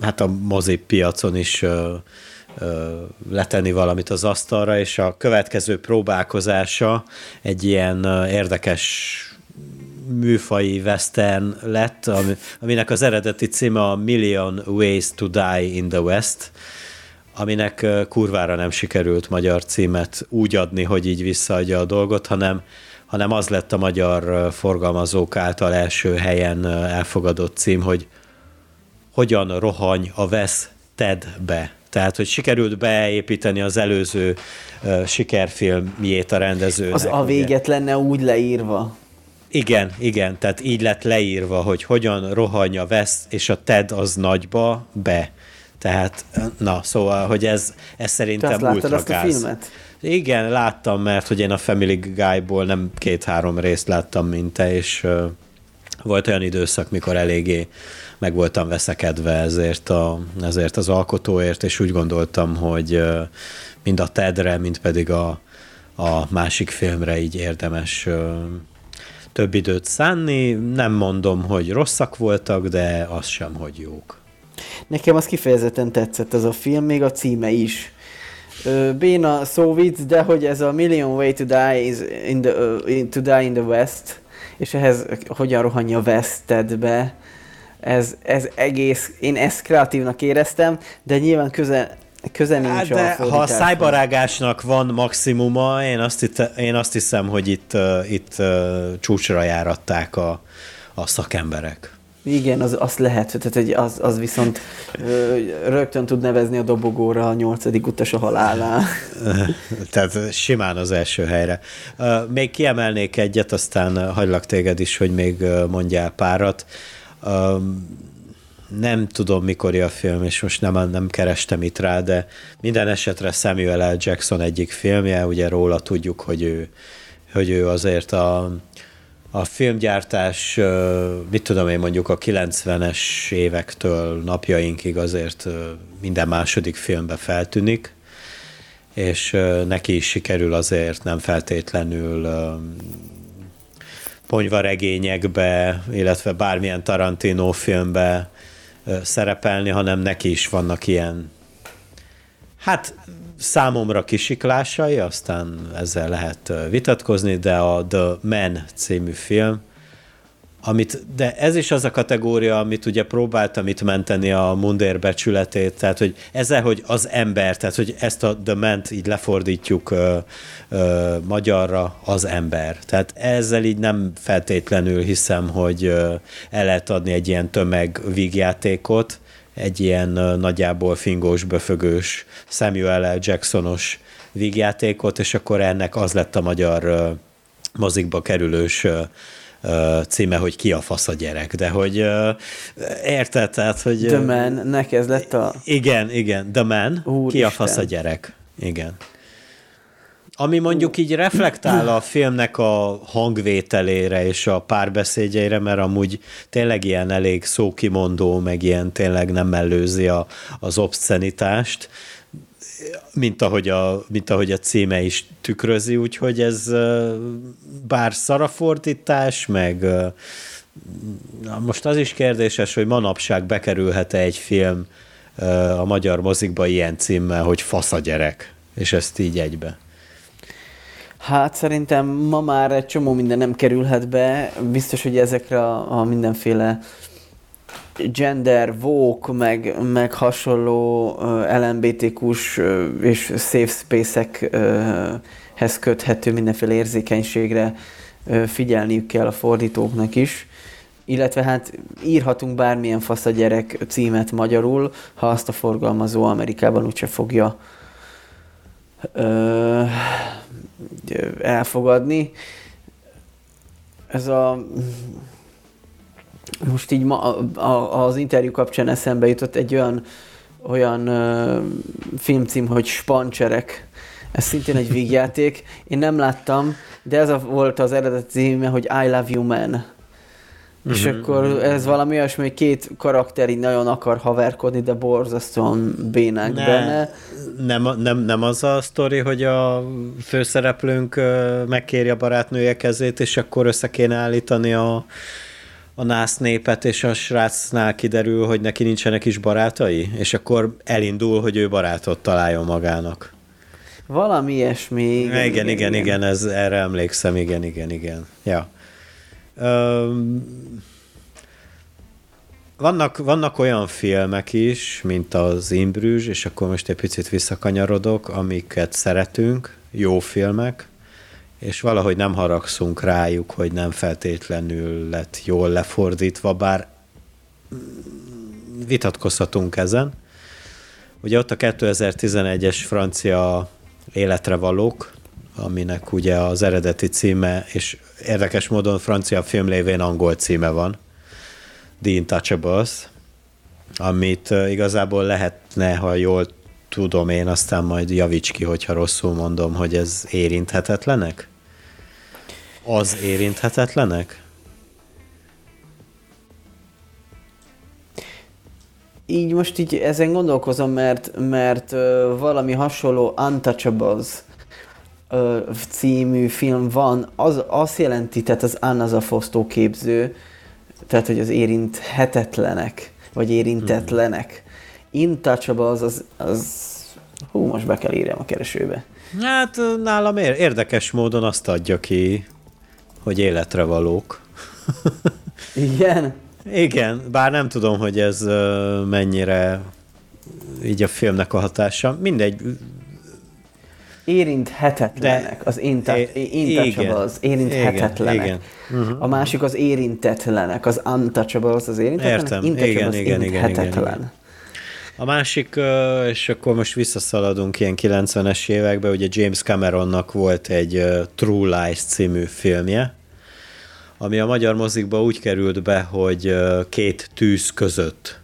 hát a mozi piacon is letenni valamit az asztalra, és a következő próbálkozása egy ilyen érdekes műfai western lett, aminek az eredeti címe a Million Ways to Die in the West, aminek kurvára nem sikerült magyar címet úgy adni, hogy így visszaadja a dolgot, hanem, hanem az lett a magyar forgalmazók által első helyen elfogadott cím, hogy hogyan rohany a vesz Tedbe. Tehát, hogy sikerült beépíteni az előző uh, sikerfilmjét a rendezőnek. Az a véget ugye. lenne úgy leírva. Igen, igen, tehát így lett leírva, hogy hogyan rohanja vesz, és a TED az nagyba be. Tehát, na, szóval, hogy ez, ez szerintem Te ultra azt a filmet? Igen, láttam, mert hogy én a Family Guy-ból nem két-három részt láttam, mint te, és uh, volt olyan időszak, mikor eléggé meg voltam veszekedve ezért, a, ezért az alkotóért, és úgy gondoltam, hogy uh, mind a Tedre, mind pedig a, a másik filmre így érdemes uh, több időt szánni. Nem mondom, hogy rosszak voltak, de az sem, hogy jók. Nekem az kifejezetten tetszett ez a film, még a címe is. Béna szó vicc, de hogy ez a Million Way to Die, is in the, uh, to die in the West, és ehhez hogyan rohanja Westedbe, ez, ez egész, én ezt kreatívnak éreztem, de nyilván köze, köze nincs hát de a ha a szájbarágásnak van maximuma, én azt, itt, én azt hiszem, hogy itt, itt csúcsra járatták a, a szakemberek. Igen, az, az lehet, tehát az, az viszont rögtön tud nevezni a dobogóra a nyolcadik utas a halálnál. tehát simán az első helyre. Még kiemelnék egyet, aztán hagylak téged is, hogy még mondjál párat. Nem tudom, mikor a film, és most nem, nem kerestem itt rá, de minden esetre Samuel L. Jackson egyik filmje, ugye róla tudjuk, hogy ő, hogy ő azért a a filmgyártás, mit tudom én mondjuk a 90-es évektől napjainkig azért minden második filmbe feltűnik, és neki is sikerül azért nem feltétlenül ponyvaregényekbe, illetve bármilyen Tarantino filmbe szerepelni, hanem neki is vannak ilyen hát számomra kisiklásai, aztán ezzel lehet vitatkozni, de a The Man című film, amit, de ez is az a kategória, amit ugye próbáltam itt menteni a mundér becsületét, tehát hogy ezzel, hogy az ember, tehát hogy ezt a The man így lefordítjuk ö, ö, magyarra, az ember. Tehát ezzel így nem feltétlenül hiszem, hogy ö, el lehet adni egy ilyen tömeg vígjátékot, egy ilyen nagyjából fingós, böfögős Samuel L. Jacksonos vígjátékot, és akkor ennek az lett a magyar mozikba kerülős címe, hogy ki a fasz a gyerek, de hogy érted, tehát, hogy... The Man, nek ez lett a... Igen, igen, The Man, Úr ki a fasz a gyerek. Igen. Ami mondjuk így reflektál a filmnek a hangvételére és a párbeszédjeire, mert amúgy tényleg ilyen elég szókimondó, meg ilyen tényleg nem mellőzi a, az obszcenitást, mint ahogy, a, mint ahogy a címe is tükrözi, úgyhogy ez bár szarafordítás, meg na most az is kérdéses, hogy manapság bekerülhet-e egy film a magyar mozikba ilyen címmel, hogy fasz a gyerek, és ezt így egybe. Hát szerintem ma már egy csomó minden nem kerülhet be. Biztos, hogy ezekre a, a mindenféle gender, vogue, meg, meg hasonló uh, LMBTQ-s uh, és safe space-ekhez köthető mindenféle érzékenységre uh, figyelniük kell a fordítóknak is. Illetve hát írhatunk bármilyen fasz a gyerek címet magyarul, ha azt a forgalmazó Amerikában úgyse fogja elfogadni. Ez a most így ma, a, az interjú kapcsán eszembe jutott egy olyan, olyan filmcím, hogy Spancserek. Ez szintén egy vígjáték. Én nem láttam, de ez a, volt az eredeti címe, hogy I Love You Man. Uh-huh, és mhm, akkor uh-huh. ez valami olyasmi, hogy két karakter így nagyon akar haverkodni, de borzasztóan bénák ne, benne. Nem, nem, nem az a sztori, hogy a főszereplőnk megkéri a barátnője kezét, és akkor össze kéne állítani a, a nász népet, és a srácnál kiderül, hogy neki nincsenek is barátai, és akkor elindul, hogy ő barátot találjon magának. Valami ilyesmi. Igen, igen, igen, igen, igen ez, erre emlékszem, igen, igen, igen. Ja. Vannak, vannak olyan filmek is, mint az Imbrüzs, és akkor most egy picit visszakanyarodok, amiket szeretünk, jó filmek, és valahogy nem haragszunk rájuk, hogy nem feltétlenül lett jól lefordítva, bár vitatkozhatunk ezen. Ugye ott a 2011-es francia életre valók, aminek ugye az eredeti címe, és érdekes módon francia film lévén angol címe van, The Intouchables, amit igazából lehetne, ha jól tudom én, aztán majd javíts ki, hogyha rosszul mondom, hogy ez érinthetetlenek? Az érinthetetlenek? Így most így ezen gondolkozom, mert, mert valami hasonló Untouchables uh, című film van, az azt jelenti, tehát az Anna Zafostó képző, tehát hogy az érinthetetlenek, vagy érintetlenek. Intouchables az, az, hú, most be kell írjam a keresőbe. Hát nálam érdekes módon azt adja ki, hogy életre valók. Igen? Igen, bár nem tudom, hogy ez mennyire így a filmnek a hatása. Mindegy. Érinthetetlenek, De, az intouchables, érinthetetlenek. Igen, igen. Uh-huh. A másik az érintetlenek, az untouchables, az érintetlenek. Értem, igen, igen, igen, igen, igen. A másik, és akkor most visszaszaladunk ilyen 90-es évekbe, ugye James Cameronnak volt egy True Lies című filmje, ami a magyar mozikba úgy került be, hogy két tűz között.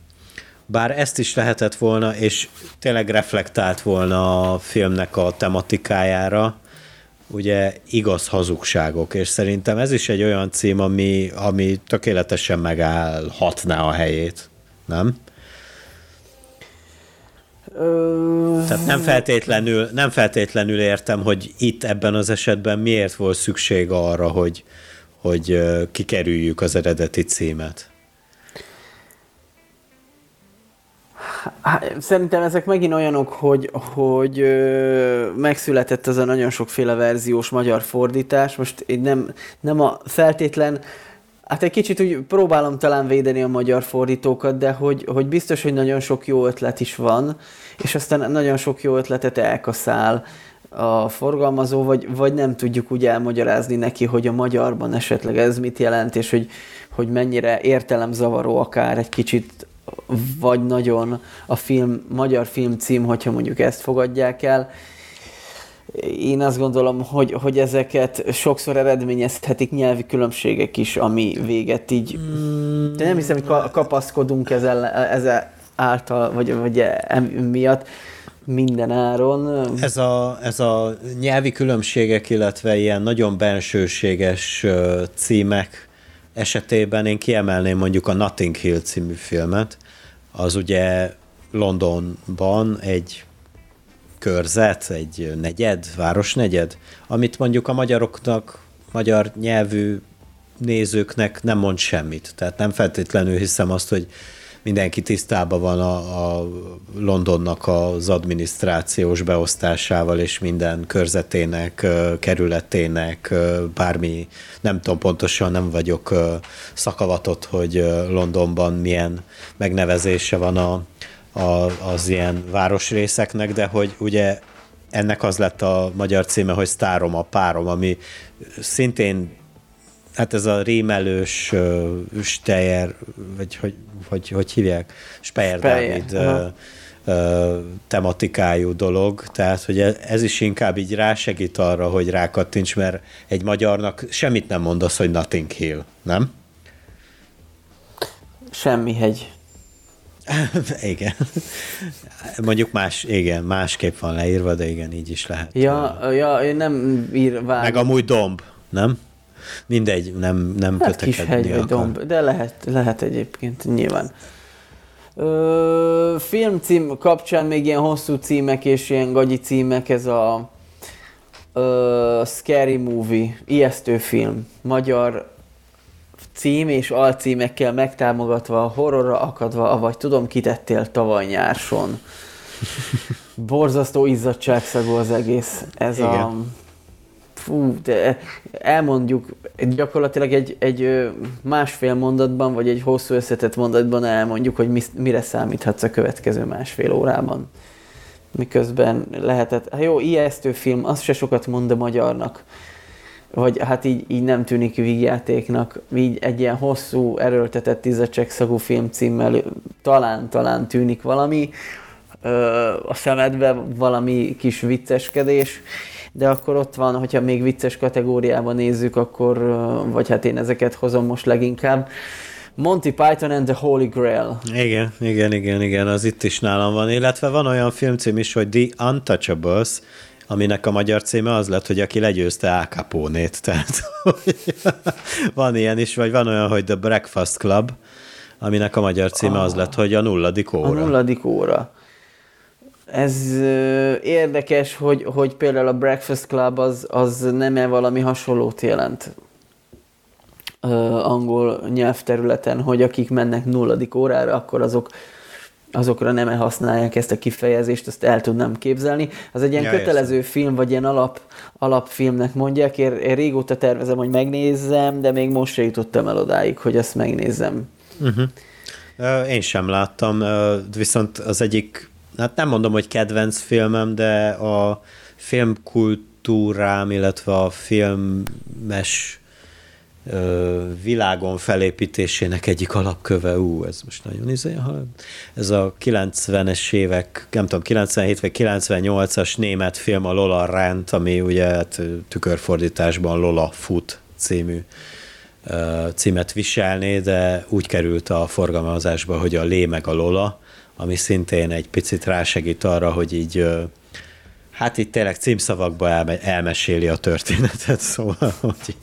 Bár ezt is lehetett volna, és tényleg reflektált volna a filmnek a tematikájára, ugye igaz hazugságok, és szerintem ez is egy olyan cím, ami, ami tökéletesen megállhatná a helyét, nem? Tehát nem feltétlenül, nem feltétlenül értem, hogy itt ebben az esetben miért volt szükség arra, hogy, hogy kikerüljük az eredeti címet. Szerintem ezek megint olyanok, hogy, hogy ö, megszületett ez a nagyon sokféle verziós magyar fordítás. Most én nem, nem a feltétlen Hát egy kicsit úgy próbálom talán védeni a magyar fordítókat, de hogy, hogy biztos, hogy nagyon sok jó ötlet is van, és aztán nagyon sok jó ötletet elkaszál a forgalmazó, vagy, vagy nem tudjuk úgy elmagyarázni neki, hogy a magyarban esetleg ez mit jelent, és hogy, hogy mennyire értelemzavaró akár egy kicsit, vagy nagyon a film, magyar film cím, hogyha mondjuk ezt fogadják el én azt gondolom, hogy, hogy ezeket sokszor eredményezhetik nyelvi különbségek is, ami véget így... De nem hiszem, hogy kapaszkodunk ezzel, ezzel által, vagy, vagy miatt minden áron. Ez a, ez a nyelvi különbségek, illetve ilyen nagyon bensőséges címek esetében én kiemelném mondjuk a Notting Hill című filmet, az ugye Londonban egy körzet, egy negyed, városnegyed, amit mondjuk a magyaroknak, magyar nyelvű nézőknek nem mond semmit. Tehát nem feltétlenül hiszem azt, hogy mindenki tisztában van a, a Londonnak az adminisztrációs beosztásával, és minden körzetének, kerületének, bármi, nem tudom pontosan, nem vagyok szakavatott, hogy Londonban milyen megnevezése van a, a, az ilyen városrészeknek, de hogy ugye ennek az lett a magyar címe, hogy Sztárom a párom, ami szintén hát ez a rémelős uh, Steyer, vagy hogy, hogy, hogy hívják? Speyer, Speyer Dávid uh, uh, tematikájú dolog, tehát hogy e, ez is inkább így rásegít arra, hogy rákattints, mert egy magyarnak semmit nem mondasz, hogy Nothing Hill, nem? Semmi hegy. igen. Mondjuk más, igen, másképp van leírva, de igen, így is lehet. Ja, ja én nem ír vár. Meg amúgy domb, nem? Mindegy, nem, nem hát kötekedni kis hegy, akar. domb, de lehet, lehet egyébként, nyilván. Ö, filmcím kapcsán még ilyen hosszú címek és ilyen gagyi címek, ez a ö, Scary Movie, ijesztő film, magyar cím és alcímekkel megtámogatva, horrorra akadva, avagy tudom, kitettél tavaly nyárson. Borzasztó izzadságszagú az egész. Ez Igen. a... Fú, de elmondjuk gyakorlatilag egy, egy másfél mondatban, vagy egy hosszú összetett mondatban elmondjuk, hogy mire számíthatsz a következő másfél órában. Miközben lehetett, hát jó, ijesztő film, az se sokat mond a magyarnak. Vagy hát így, így nem tűnik vígjátéknak, így egy ilyen hosszú, erőltetett szagú film címmel talán, talán tűnik valami, a szemedbe valami kis vicceskedés, de akkor ott van, hogyha még vicces kategóriában nézzük, akkor, vagy hát én ezeket hozom most leginkább, Monty Python and the Holy Grail. Igen, igen, igen, igen, az itt is nálam van. Illetve van olyan filmcím is, hogy The Untouchables, aminek a magyar címe az lett, hogy aki legyőzte Al Capone-t. Tehát van ilyen is, vagy van olyan, hogy The Breakfast Club, aminek a magyar címe ah, az lett, hogy a nulladik óra. A nulladik óra. Ez ö, érdekes, hogy, hogy például a Breakfast Club az, az nem-e valami hasonlót jelent ö, angol nyelvterületen, hogy akik mennek nulladik órára, akkor azok azokra nem használják ezt a kifejezést, azt el tudnám képzelni. Az egy ilyen ja, kötelező értem. film, vagy ilyen alap, alapfilmnek mondják. Én, én régóta tervezem, hogy megnézzem, de még most se jutottam el odáig, hogy ezt megnézzem. Uh-huh. Én sem láttam, viszont az egyik, hát nem mondom, hogy kedvenc filmem, de a filmkultúrám, illetve a filmes világon felépítésének egyik alapköve, ú, ez most nagyon izé, ez a 90-es évek, nem tudom, 97 vagy 98-as német film, a Lola Rent, ami ugye hát, tükörfordításban Lola Fut című címet viselni, de úgy került a forgalmazásba, hogy a Lé meg a Lola, ami szintén egy picit rásegít arra, hogy így Hát itt tényleg címszavakba elme, elmeséli a történetet, szóval, hogy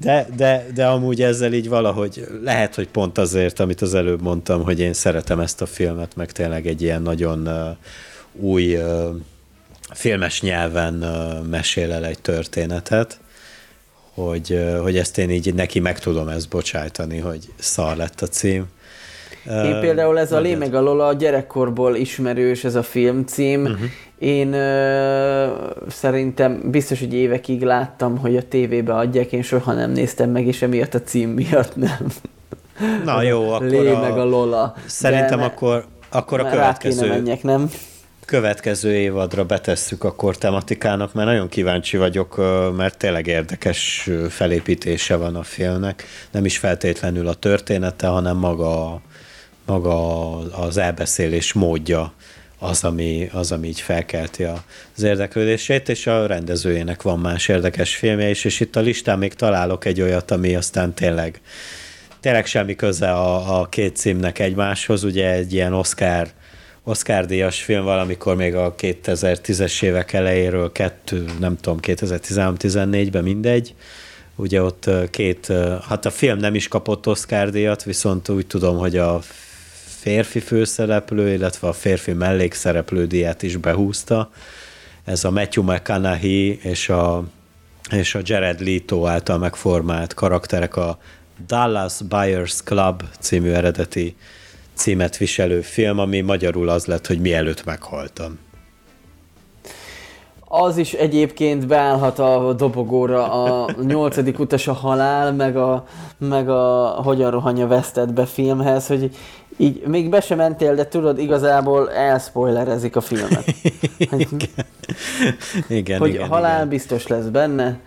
de, de, de amúgy ezzel így valahogy lehet, hogy pont azért, amit az előbb mondtam, hogy én szeretem ezt a filmet, meg tényleg egy ilyen nagyon uh, új uh, filmes nyelven uh, mesél el egy történetet, hogy, uh, hogy ezt én így neki meg tudom ezt bocsájtani, hogy szar lett a cím. Én például ez a Lé meg a Lola a gyerekkorból ismerős ez a filmcím. Uh-huh. Én ö, szerintem biztos, hogy évekig láttam, hogy a tévébe adják, én soha nem néztem meg, és emiatt a cím miatt nem. Na jó, akkor Lé a... meg a Lola. Szerintem De akkor, akkor a következő... menjek, nem? következő évadra betesszük akkor tematikának, mert nagyon kíváncsi vagyok, mert tényleg érdekes felépítése van a filmnek. Nem is feltétlenül a története, hanem maga maga az elbeszélés módja az, ami, az, ami így felkelti az érdeklődését, és a rendezőjének van más érdekes filmje is, és itt a listán még találok egy olyat, ami aztán tényleg, tényleg semmi köze a, a két címnek egymáshoz, ugye egy ilyen Oscar Oscar díjas film valamikor még a 2010-es évek elejéről, kettő, nem tudom, 2013-14-ben mindegy, ugye ott két, hát a film nem is kapott Oscar díjat, viszont úgy tudom, hogy a férfi főszereplő, illetve a férfi mellékszereplő diát is behúzta. Ez a Matthew McConaughey és a, és a Jared Leto által megformált karakterek a Dallas Buyers Club című eredeti címet viselő film, ami magyarul az lett, hogy mielőtt meghaltam. Az is egyébként beállhat a dobogóra a nyolcadik utas a halál, meg a, meg a hogyan rohanja vesztett filmhez, hogy így még be sem mentél, de tudod, igazából elspoilerezik a filmet. igen, igen, hogy igen, halál igen. biztos lesz benne,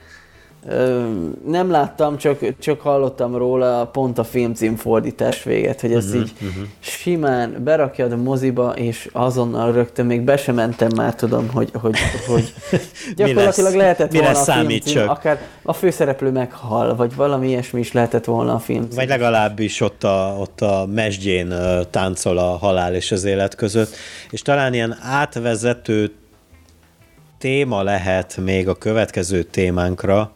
nem láttam, csak, csak hallottam róla pont a filmcím fordítás véget, hogy ezt uh-huh, így uh-huh. simán berakjad a moziba, és azonnal rögtön még be sem mentem már, tudom, hogy, hogy, hogy gyakorlatilag mi lehetett Mire volna a filmcím, akár a főszereplő meghal, vagy valami ilyesmi is lehetett volna a film. Vagy legalábbis ott a, ott a mesdjén táncol a halál és az élet között, és talán ilyen átvezető téma lehet még a következő témánkra,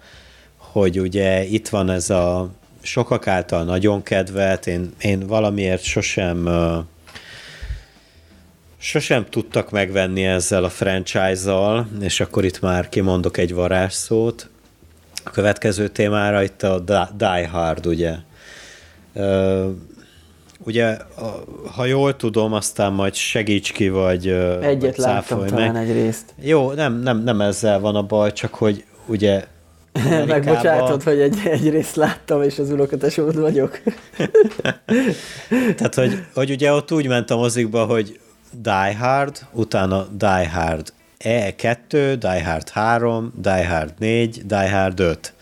hogy ugye itt van ez a sokak által nagyon kedvelt, én, én valamiért sosem sosem tudtak megvenni ezzel a franchise-zal, és akkor itt már kimondok egy varázsszót. A következő témára itt a Die Hard, ugye. Ugye, ha jól tudom, aztán majd segíts ki, vagy Egyet vagy láttam talán egy részt. Jó, nem, nem, nem ezzel van a baj, csak hogy ugye Megbocsátod, hogy egy, egy részt láttam, és az unokatesód vagyok. Tehát, hogy, hogy ugye ott úgy ment a mozikba, hogy Die Hard, utána Die Hard E2, Die Hard 3, Die Hard 4, Die Hard 5.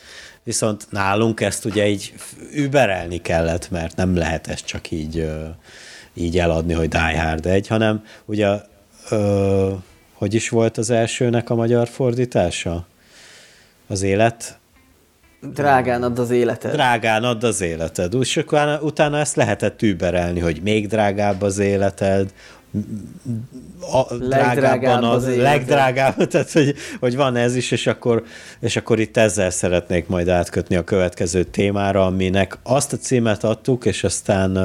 Viszont nálunk ezt ugye így überelni kellett, mert nem lehet ezt csak így, így eladni, hogy Die Hard 1, hanem ugye hogy is volt az elsőnek a magyar fordítása? Az élet? Drágán ad az életed. Drágán ad az életed. És utána, utána ezt lehetett überelni, hogy még drágább az életed, a drágábban az, az legdrágább, tehát hogy, hogy van ez is, és akkor, és akkor itt ezzel szeretnék majd átkötni a következő témára, aminek azt a címet adtuk, és aztán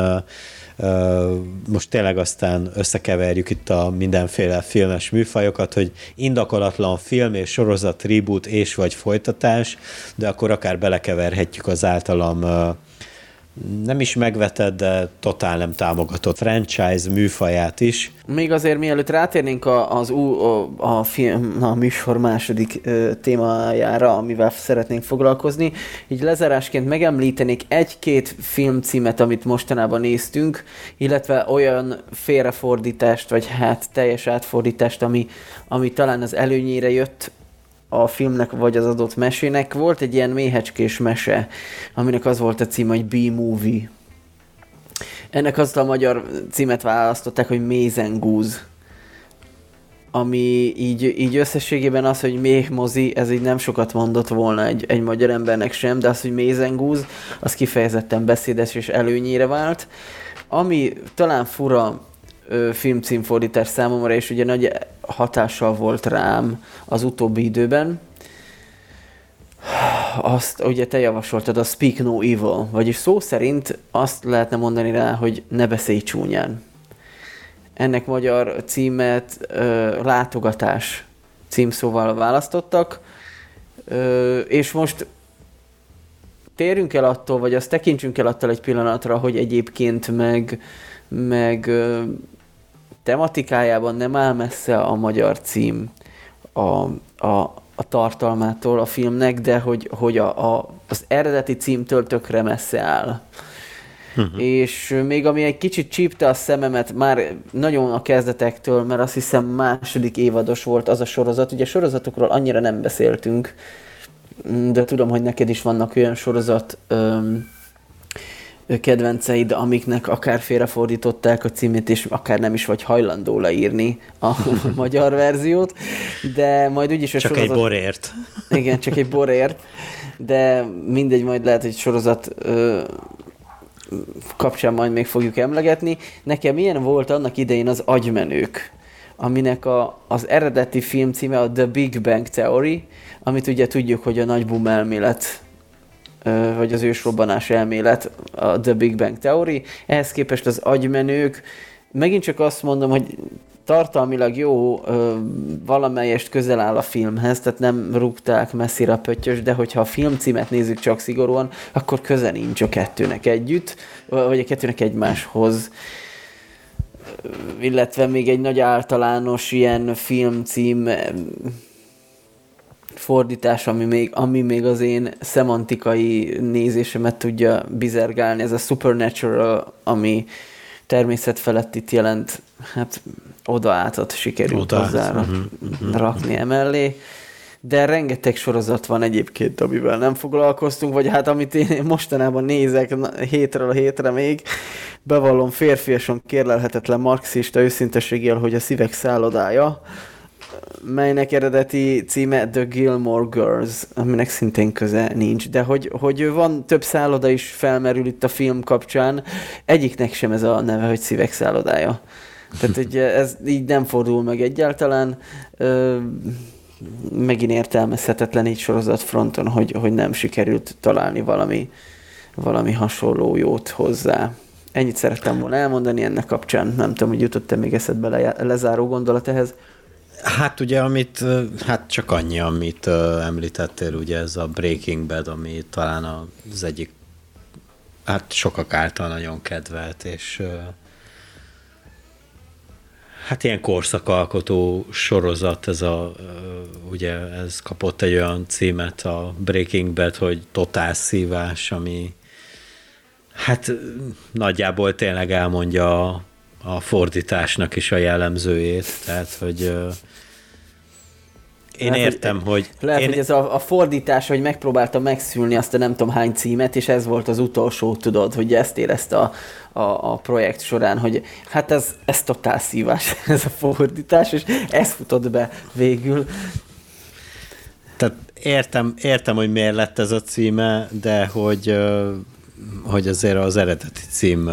most tényleg aztán összekeverjük itt a mindenféle filmes műfajokat, hogy indokolatlan film és sorozat, reboot és vagy folytatás, de akkor akár belekeverhetjük az általam nem is megvetett, de totál nem támogatott franchise műfaját is. Még azért mielőtt rátérnénk a, az ú, a, a, film, a műsor második ö, témájára, amivel szeretnénk foglalkozni, így lezárásként megemlítenék egy-két filmcímet, amit mostanában néztünk, illetve olyan félrefordítást, vagy hát teljes átfordítást, ami, ami talán az előnyére jött a filmnek vagy az adott mesének. Volt egy ilyen méhecskés mese, aminek az volt a cím, hogy B-movie. Ennek azt a magyar címet választották, hogy Mézengúz ami így, így összességében az, hogy méhmozi, ez így nem sokat mondott volna egy, egy magyar embernek sem, de az, hogy mézengúz, az kifejezetten beszédes és előnyére vált. Ami talán fura filmcímfordítás számomra, és ugye nagy hatással volt rám az utóbbi időben. Azt ugye te javasoltad, a Speak No Evil, vagyis szó szerint azt lehetne mondani rá, hogy ne beszélj csúnyán. Ennek magyar címet ö, látogatás címszóval választottak, ö, és most térjünk el attól, vagy azt tekintsünk el attól egy pillanatra, hogy egyébként meg, meg tematikájában nem áll messze a magyar cím a, a, a tartalmától a filmnek, de hogy, hogy a, a, az eredeti címtől tökre messze áll. Uh-huh. És még ami egy kicsit csípte a szememet már nagyon a kezdetektől, mert azt hiszem második évados volt az a sorozat. Ugye sorozatokról annyira nem beszéltünk, de tudom, hogy neked is vannak olyan sorozat öm, kedvenceid, amiknek akár félrefordították a címét, és akár nem is vagy hajlandó leírni a magyar verziót, de majd úgyis a csak sorozat... egy borért. Igen, csak egy borért, de mindegy, majd lehet, hogy sorozat ö, kapcsán majd még fogjuk emlegetni. Nekem milyen volt annak idején az agymenők, aminek a, az eredeti film címe a The Big Bang Theory, amit ugye tudjuk, hogy a nagy boom elmélet vagy az ősrobbanás elmélet, a The Big Bang Theory. Ehhez képest az agymenők, megint csak azt mondom, hogy tartalmilag jó, valamelyest közel áll a filmhez, tehát nem rúgták messzire a pöttyös, de hogyha a film címet nézzük csak szigorúan, akkor köze nincs a kettőnek együtt, vagy a kettőnek egymáshoz illetve még egy nagy általános ilyen filmcím fordítás, ami még, ami még az én szemantikai nézésemet tudja bizergálni, ez a supernatural, ami természet felett itt jelent, hát oda átat sikerült oda hozzá uh-huh, uh-huh. rakni emellé. De rengeteg sorozat van egyébként, amivel nem foglalkoztunk, vagy hát amit én mostanában nézek hétről a hétre még, bevallom férfiasan kérlelhetetlen marxista őszinteséggel, hogy a szívek szállodája, melynek eredeti címe The Gilmore Girls, aminek szintén köze nincs, de hogy, hogy van több szálloda is felmerül itt a film kapcsán, egyiknek sem ez a neve, hogy Szívek szállodája. Tehát hogy ez így nem fordul meg egyáltalán. Ö, megint értelmezhetetlen így sorozat fronton, hogy, hogy nem sikerült találni valami, valami hasonló jót hozzá. Ennyit szerettem volna elmondani ennek kapcsán. Nem tudom, hogy jutott-e még eszedbe le, lezáró gondolat ehhez. Hát ugye, amit, hát csak annyi, amit említettél, ugye ez a Breaking Bad, ami talán az egyik, hát sokak által nagyon kedvelt, és hát ilyen korszakalkotó sorozat, ez a, ugye ez kapott egy olyan címet a Breaking Bad, hogy totál szívás, ami hát nagyjából tényleg elmondja a, a fordításnak is a jellemzőjét, tehát hogy én lehet, értem, hogy... hogy lehet, én... hogy ez a, a fordítás, hogy megpróbáltam megszülni azt a nem tudom hány címet, és ez volt az utolsó, tudod, hogy ezt érezte a, a, a projekt során, hogy hát ez, ez totál szívás, ez a fordítás, és ez futott be végül. Tehát értem, értem, hogy miért lett ez a címe, de hogy, hogy azért az eredeti cím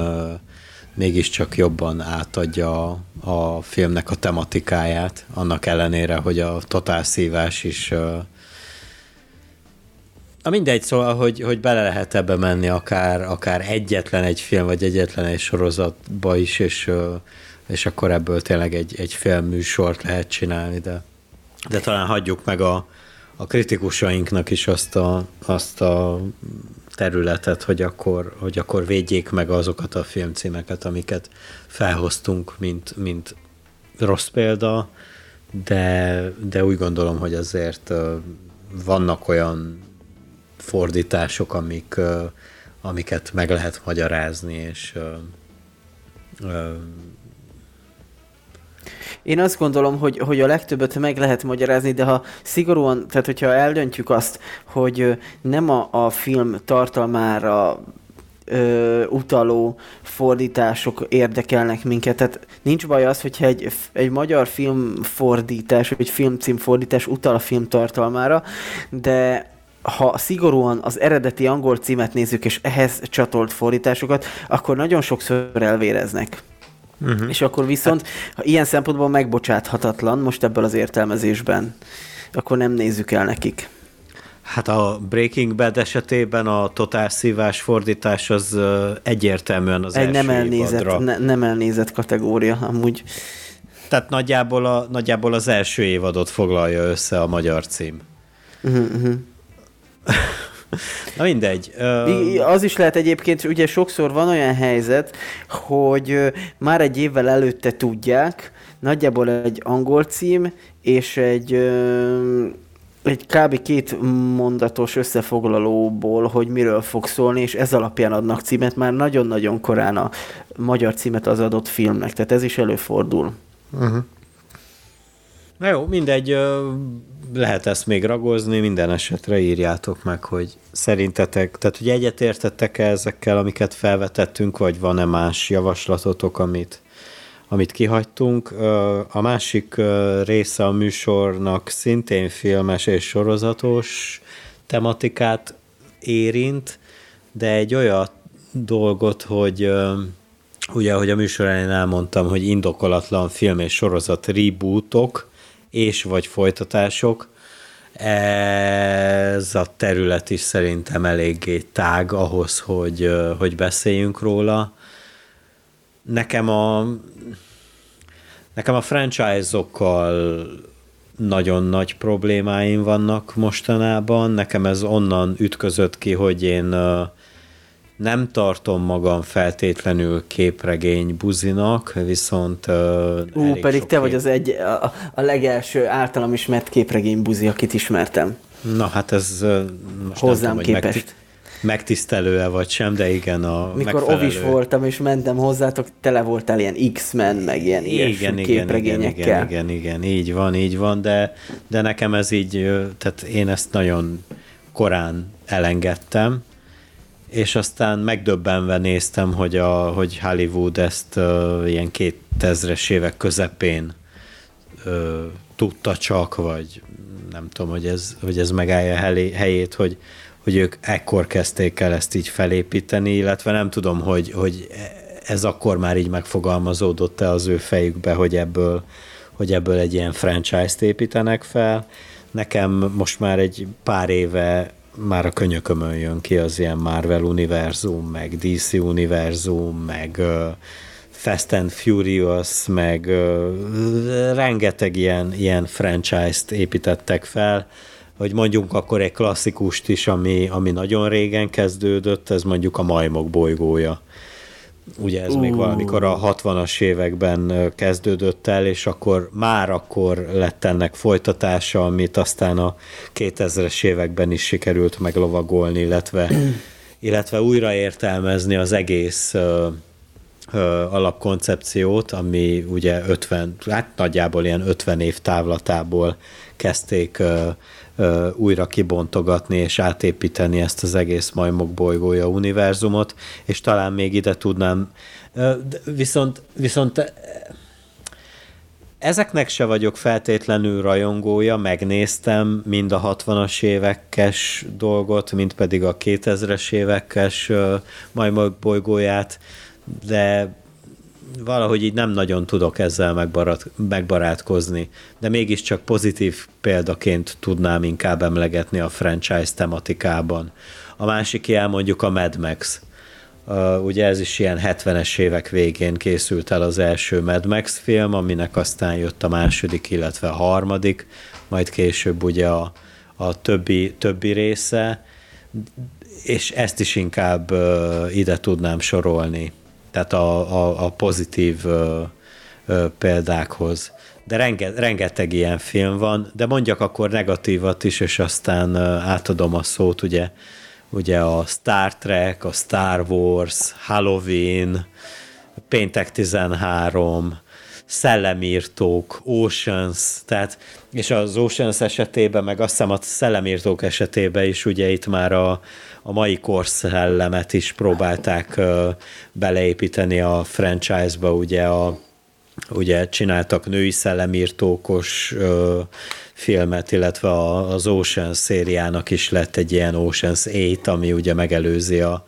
mégiscsak jobban átadja a, a filmnek a tematikáját, annak ellenére, hogy a totál szívás is Na mindegy, szóval, hogy, hogy bele lehet ebbe menni akár, akár egyetlen egy film, vagy egyetlen egy sorozatba is, és, és akkor ebből tényleg egy, egy filmműsort lehet csinálni, de, de talán hagyjuk meg a, a kritikusainknak is azt a, azt a területet, hogy akkor, hogy akkor védjék meg azokat a filmcímeket, amiket felhoztunk, mint, mint rossz példa, de, de úgy gondolom, hogy azért vannak olyan fordítások, amik, amiket meg lehet magyarázni, és én azt gondolom, hogy, hogy a legtöbbet meg lehet magyarázni, de ha szigorúan, tehát hogyha eldöntjük azt, hogy nem a, a film tartalmára ö, utaló fordítások érdekelnek minket. Tehát nincs baj az, hogyha egy, egy magyar filmfordítás, vagy egy filmcímfordítás utal a film tartalmára, de ha szigorúan az eredeti angol címet nézzük, és ehhez csatolt fordításokat, akkor nagyon sokszor elvéreznek. Uh-huh. És akkor viszont, ha ilyen szempontból megbocsáthatatlan, most ebből az értelmezésben, akkor nem nézzük el nekik. Hát a Breaking Bad esetében a totál szívás fordítás az egyértelműen az Egy első nem elnézett, ne, nem elnézett kategória, amúgy. Tehát nagyjából, a, nagyjából az első évadot foglalja össze a magyar cím. Uh-huh, uh-huh. Na mindegy. Az is lehet egyébként, ugye sokszor van olyan helyzet, hogy már egy évvel előtte tudják, nagyjából egy angol cím, és egy egy kb. két mondatos összefoglalóból, hogy miről fog szólni, és ez alapján adnak címet, már nagyon-nagyon korán a magyar címet az adott filmnek, tehát ez is előfordul. Uh-huh. Na jó, mindegy, lehet ezt még ragozni, minden esetre írjátok meg, hogy szerintetek, tehát hogy egyetértettek -e ezekkel, amiket felvetettünk, vagy van-e más javaslatotok, amit, amit kihagytunk. A másik része a műsornak szintén filmes és sorozatos tematikát érint, de egy olyan dolgot, hogy ugye, ahogy a műsor elmondtam, hogy indokolatlan film és sorozat rebootok, és vagy folytatások, ez a terület is szerintem eléggé tág ahhoz, hogy, hogy beszéljünk róla. Nekem a, nekem a franchise-okkal nagyon nagy problémáim vannak mostanában. Nekem ez onnan ütközött ki, hogy én nem tartom magam feltétlenül képregény buzinak, viszont... Uh, Ú, pedig te kép... vagy az egy, a, a legelső általam ismert képregény buzi, akit ismertem. Na hát ez most Hozzám nem tudom, képest. megtisztelő-e vagy sem, de igen a Mikor megfelelő... ovis voltam, és mentem hozzátok, tele voltál ilyen X-Men, meg ilyen igen, igen, képregényekkel. Igen, igen, igen, így van, így van, de, de nekem ez így, tehát én ezt nagyon korán elengedtem, és aztán megdöbbenve néztem, hogy, a, hogy Hollywood ezt uh, ilyen 2000-es évek közepén uh, tudta csak, vagy nem tudom, hogy ez, hogy ez megállja helyét, hogy, hogy ők ekkor kezdték el ezt így felépíteni, illetve nem tudom, hogy, hogy ez akkor már így megfogalmazódott-e az ő fejükbe, hogy ebből, hogy ebből egy ilyen franchise-t építenek fel. Nekem most már egy pár éve már a könyökömön jön ki az ilyen Marvel univerzum, meg DC univerzum, meg uh, Fast and Furious, meg uh, rengeteg ilyen, ilyen franchise-t építettek fel, hogy mondjuk akkor egy klasszikust is, ami, ami nagyon régen kezdődött, ez mondjuk a Majmok bolygója Ugye ez uh. még valamikor a 60-as években kezdődött el, és akkor már akkor lett ennek folytatása, amit aztán a 2000-es években is sikerült meglovagolni, illetve, illetve újraértelmezni az egész alapkoncepciót, ami ugye 50, hát nagyjából ilyen 50 év távlatából kezdték újra kibontogatni és átépíteni ezt az egész majmok bolygója univerzumot, és talán még ide tudnám, viszont, viszont ezeknek se vagyok feltétlenül rajongója, megnéztem mind a 60-as évekes dolgot, mind pedig a 2000-es évekes majmok bolygóját, de valahogy így nem nagyon tudok ezzel megbarát, megbarátkozni, de mégiscsak pozitív példaként tudnám inkább emlegetni a franchise tematikában. A másik ilyen mondjuk a Mad Max. Uh, ugye ez is ilyen 70-es évek végén készült el az első Mad Max film, aminek aztán jött a második, illetve a harmadik, majd később ugye a, a többi, többi része, és ezt is inkább uh, ide tudnám sorolni tehát a, a, a pozitív ö, ö, példákhoz. De renge, rengeteg ilyen film van, de mondjak akkor negatívat is, és aztán átadom a szót, ugye, ugye a Star Trek, a Star Wars, Halloween, Péntek 13, szellemírtók, Oceans, tehát, és az Oceans esetében, meg azt hiszem a szellemírtók esetében is ugye itt már a, a mai korszellemet is próbálták beleépíteni a franchise-ba, ugye a ugye csináltak női szellemírtókos uh, filmet, illetve a, az Oceans szériának is lett egy ilyen Oceans 8, ami ugye megelőzi a,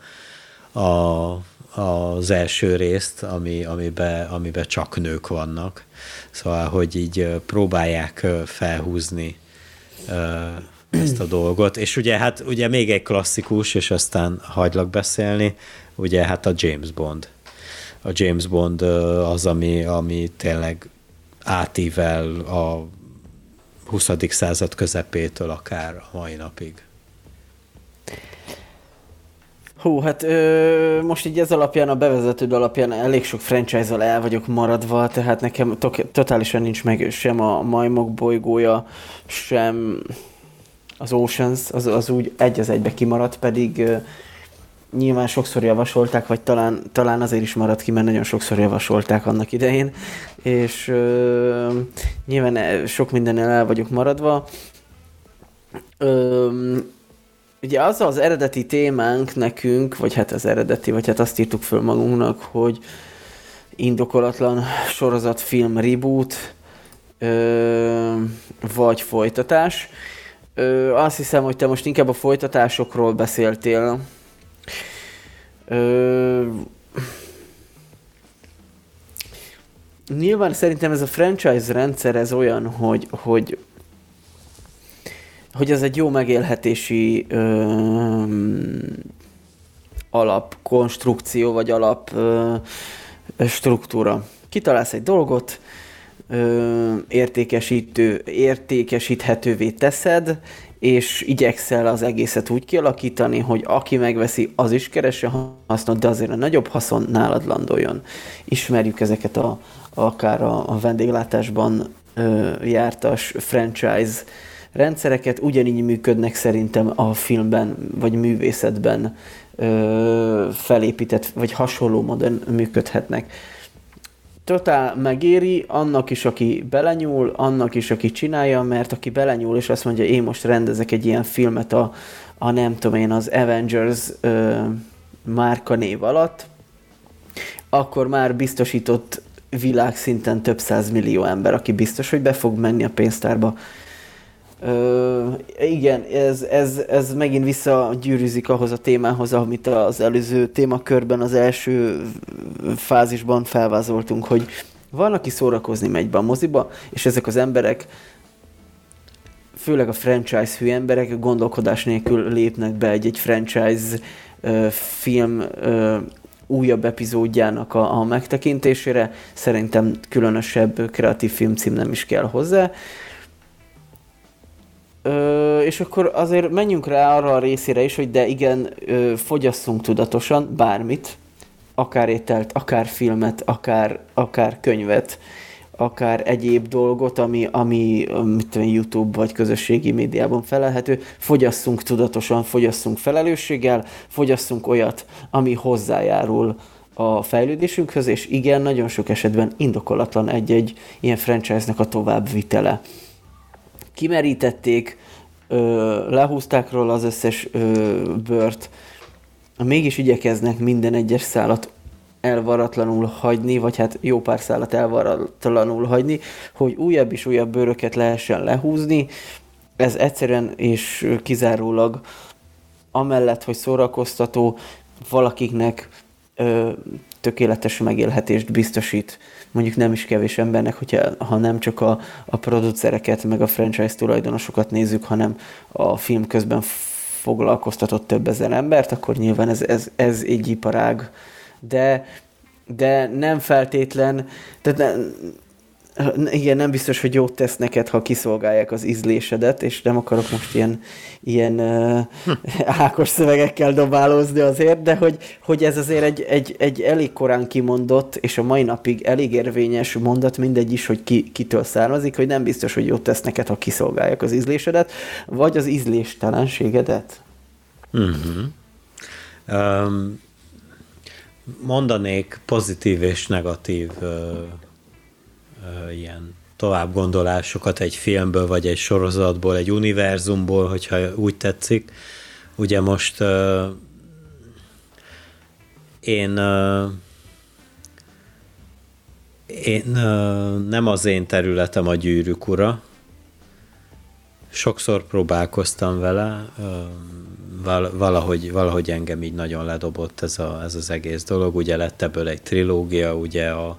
a az első részt, ami, amiben, amiben csak nők vannak. Szóval, hogy így próbálják felhúzni ezt a dolgot. És ugye hát ugye még egy klasszikus, és aztán hagylak beszélni, ugye hát a James Bond. A James Bond az, ami, ami tényleg átível a 20. század közepétől akár a mai napig. Hú, hát ö, most így ez alapján, a bevezetőd alapján elég sok franchise-zal el vagyok maradva, tehát nekem tok- totálisan nincs meg sem a majmok bolygója, sem az Oceans, az, az úgy egy az egybe kimaradt, pedig ö, nyilván sokszor javasolták, vagy talán, talán azért is maradt ki, mert nagyon sokszor javasolták annak idején, és ö, nyilván sok mindennel el vagyok maradva. Ö, ugye az az eredeti témánk nekünk, vagy hát az eredeti, vagy hát azt írtuk föl magunknak, hogy indokolatlan sorozatfilm reboot, vagy folytatás. Ö, azt hiszem, hogy te most inkább a folytatásokról beszéltél. Ö, nyilván szerintem ez a franchise rendszer ez olyan, hogy, hogy hogy ez egy jó megélhetési ö, alapkonstrukció, vagy alap ö, struktúra. Kitalálsz egy dolgot, ö, értékesítő, értékesíthetővé teszed, és igyekszel az egészet úgy kialakítani, hogy aki megveszi, az is keresse hasznot, de azért a nagyobb haszon nálad landoljon. Ismerjük ezeket a, akár a, a vendéglátásban ö, jártas franchise rendszereket, ugyanígy működnek szerintem a filmben vagy művészetben ö, felépített, vagy hasonló módon működhetnek. Totál megéri annak is, aki belenyúl, annak is, aki csinálja, mert aki belenyúl, és azt mondja, én most rendezek egy ilyen filmet a, a nem tudom én, az Avengers ö, márka név alatt, akkor már biztosított világszinten több száz millió ember, aki biztos, hogy be fog menni a pénztárba Ö, igen, ez, ez, ez megint visszagyűrűzik ahhoz a témához, amit az előző témakörben, az első fázisban felvázoltunk, hogy van, aki szórakozni megy be a moziba, és ezek az emberek, főleg a franchise hű emberek gondolkodás nélkül lépnek be egy-egy franchise ö, film ö, újabb epizódjának a, a megtekintésére. Szerintem különösebb kreatív filmcím nem is kell hozzá. Ö, és akkor azért menjünk rá arra a részére is, hogy de igen, ö, fogyasszunk tudatosan bármit, akár ételt, akár filmet, akár, akár könyvet, akár egyéb dolgot, ami, ami mit tudom, YouTube vagy közösségi médiában felelhető, fogyasszunk tudatosan, fogyasszunk felelősséggel, fogyasszunk olyat, ami hozzájárul a fejlődésünkhöz, és igen, nagyon sok esetben indokolatlan egy-egy ilyen franchise-nak a továbbvitele. Kimerítették, ö, lehúzták róla az összes ö, bört, mégis igyekeznek minden egyes szálat elvaratlanul hagyni, vagy hát jó pár szálat elvaratlanul hagyni, hogy újabb és újabb bőröket lehessen lehúzni. Ez egyszerűen és kizárólag amellett, hogy szórakoztató, valakiknek ö, tökéletes megélhetést biztosít, mondjuk nem is kevés embernek, hogyha, ha nem csak a, a producereket, meg a franchise tulajdonosokat nézzük, hanem a film közben foglalkoztatott több ezer embert, akkor nyilván ez, ez, ez egy iparág. De, de nem feltétlen, tehát igen, nem biztos, hogy jót tesz neked, ha kiszolgálják az ízlésedet, és nem akarok most ilyen, ilyen uh, ákos szövegekkel dobálózni azért, de hogy, hogy ez azért egy, egy, egy elég korán kimondott, és a mai napig elég érvényes mondat, mindegy is, hogy ki, kitől származik, hogy nem biztos, hogy jót tesz neked, ha kiszolgálják az ízlésedet, vagy az ízléstelenségedet. Uh-huh. Um, mondanék pozitív és negatív uh, ilyen tovább gondolásokat egy filmből, vagy egy sorozatból, egy univerzumból, hogyha úgy tetszik. Ugye most uh, én uh, én uh, nem az én területem a gyűrűk ura. Sokszor próbálkoztam vele, uh, valahogy, valahogy engem így nagyon ledobott ez, a, ez az egész dolog. Ugye lett ebből egy trilógia, ugye a,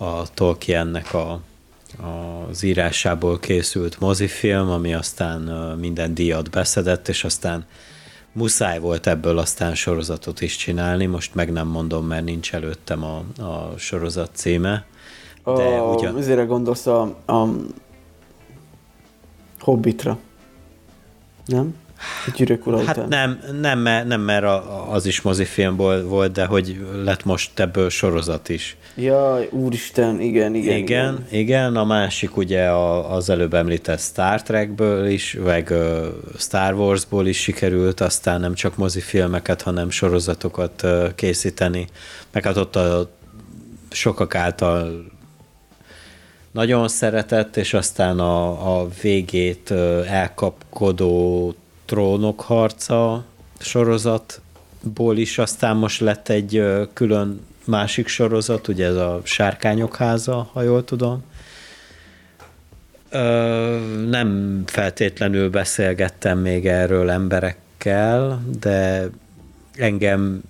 a Tolkiennek a, az írásából készült mozifilm, ami aztán minden díjat beszedett, és aztán muszáj volt ebből aztán sorozatot is csinálni, most meg nem mondom, mert nincs előttem a, a sorozat címe. De a, ugyan... Ezért gondolsz a, a Hobbitra, nem? Ura hát után. nem, nem, mert, nem, mert az is mozifilmból volt, de hogy lett most ebből sorozat is. Jaj, úristen, igen, igen. Igen, igen, igen a másik ugye az előbb említett Star Trekből is, meg Star Warsból is sikerült, aztán nem csak mozifilmeket, hanem sorozatokat készíteni. Meg hát ott a sokak által nagyon szeretett, és aztán a, a végét elkapkodó trónok harca sorozatból is aztán most lett egy külön másik sorozat, ugye ez a Sárkányok háza, ha jól tudom. Nem feltétlenül beszélgettem még erről emberekkel, de engem,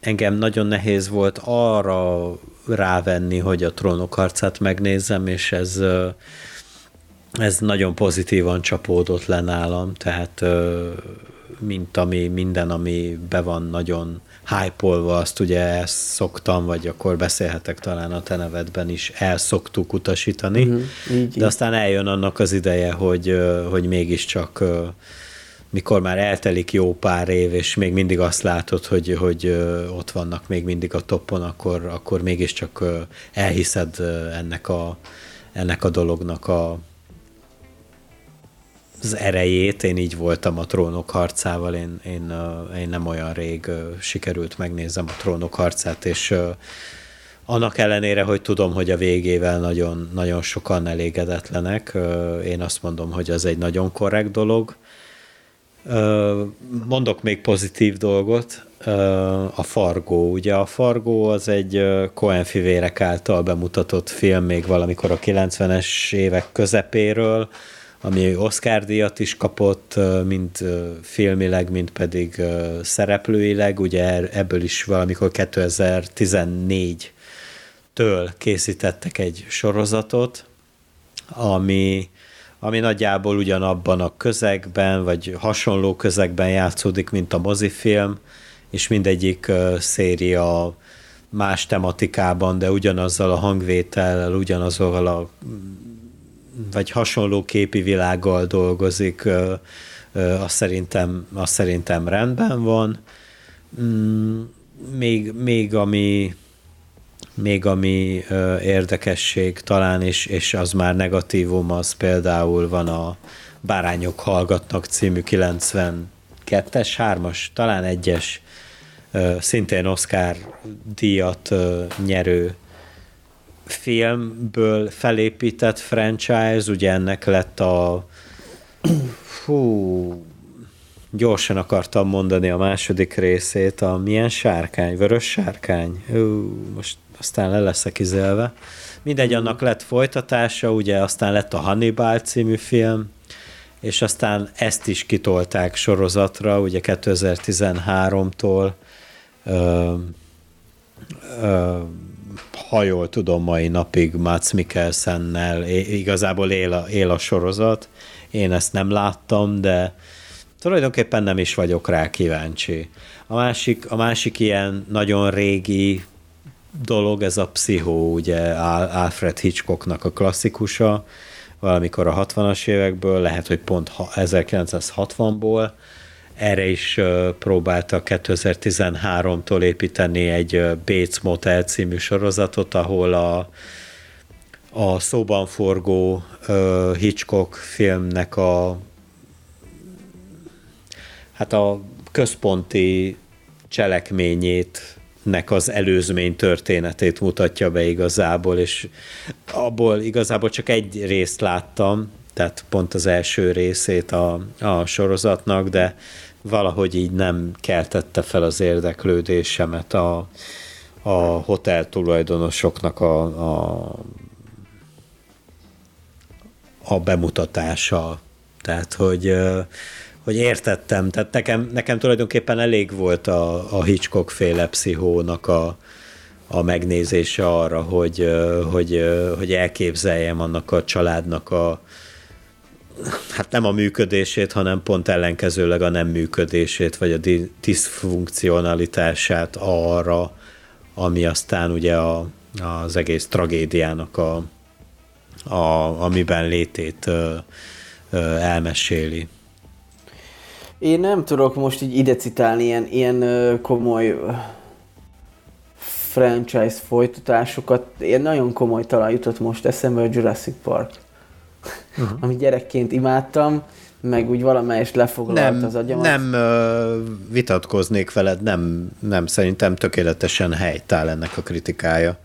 engem nagyon nehéz volt arra rávenni, hogy a trónok harcát megnézzem, és ez ez nagyon pozitívan csapódott le nálam, tehát mint ami, minden, ami be van nagyon hype azt ugye elszoktam, vagy akkor beszélhetek talán a te nevedben is, elszoktuk utasítani, uh-huh, így, de aztán eljön annak az ideje, hogy, hogy mégiscsak mikor már eltelik jó pár év, és még mindig azt látod, hogy, hogy ott vannak még mindig a toppon, akkor, akkor mégiscsak elhiszed ennek a, ennek a dolognak a, az erejét, én így voltam a trónok harcával, én, én, én nem olyan rég sikerült megnézem a trónok harcát, és annak ellenére, hogy tudom, hogy a végével nagyon, nagyon sokan elégedetlenek, én azt mondom, hogy az egy nagyon korrekt dolog. Mondok még pozitív dolgot, a Fargó. Ugye a Fargó az egy Coen fivérek által bemutatott film még valamikor a 90-es évek közepéről, ami Oscar díjat is kapott, mind filmileg, mind pedig szereplőileg, ugye ebből is valamikor 2014-től készítettek egy sorozatot, ami, ami nagyjából ugyanabban a közegben, vagy hasonló közegben játszódik, mint a mozifilm, és mindegyik széria más tematikában, de ugyanazzal a hangvétellel, ugyanazzal a vagy hasonló képi világgal dolgozik, azt szerintem, azt szerintem rendben van. Mm, még, még ami még ami érdekesség talán, és, és az már negatívum, az például van a Bárányok hallgatnak című 92-es, 3-as, talán egyes szintén Oscar díjat nyerő filmből felépített franchise, ugye ennek lett a hú, gyorsan akartam mondani a második részét, a milyen sárkány, vörös sárkány, hú, most aztán le leszek izelve. Mindegy, annak lett folytatása, ugye aztán lett a Hannibal című film, és aztán ezt is kitolták sorozatra, ugye 2013-tól ö, ö, ha jól tudom, mai napig Mats Mikkelsennel igazából él a, él a sorozat. Én ezt nem láttam, de tulajdonképpen nem is vagyok rá kíváncsi. A másik, a másik ilyen nagyon régi dolog, ez a Pszichó, ugye Alfred Hitchcocknak a klasszikusa, valamikor a 60-as évekből, lehet, hogy pont 1960-ból, erre is próbáltak 2013-tól építeni egy Bates Motel című sorozatot, ahol a, a szóban forgó Hitchcock filmnek a hát a központi cselekményét nek az előzmény történetét mutatja be igazából, és abból igazából csak egy részt láttam, tehát pont az első részét a, a sorozatnak, de valahogy így nem keltette fel az érdeklődésemet a, a hotel tulajdonosoknak a, a, a bemutatása. Tehát, hogy, hogy értettem, tehát nekem, nekem tulajdonképpen elég volt a, a Hitchcock féle pszichónak a, a megnézése arra, hogy, hogy, hogy elképzeljem annak a családnak a, hát nem a működését, hanem pont ellenkezőleg a nem működését, vagy a diszfunkcionalitását arra, ami aztán ugye a, az egész tragédiának a, a amiben létét ö, ö, elmeséli. Én nem tudok most így ide citálni ilyen, ilyen komoly franchise folytatásokat. Ilyen nagyon komoly talán jutott most eszembe a Jurassic Park uh-huh. amit gyerekként imádtam, meg úgy valamelyest lefoglalt nem, az agyamat. Nem uh, vitatkoznék veled, nem, nem szerintem tökéletesen helytáll ennek a kritikája,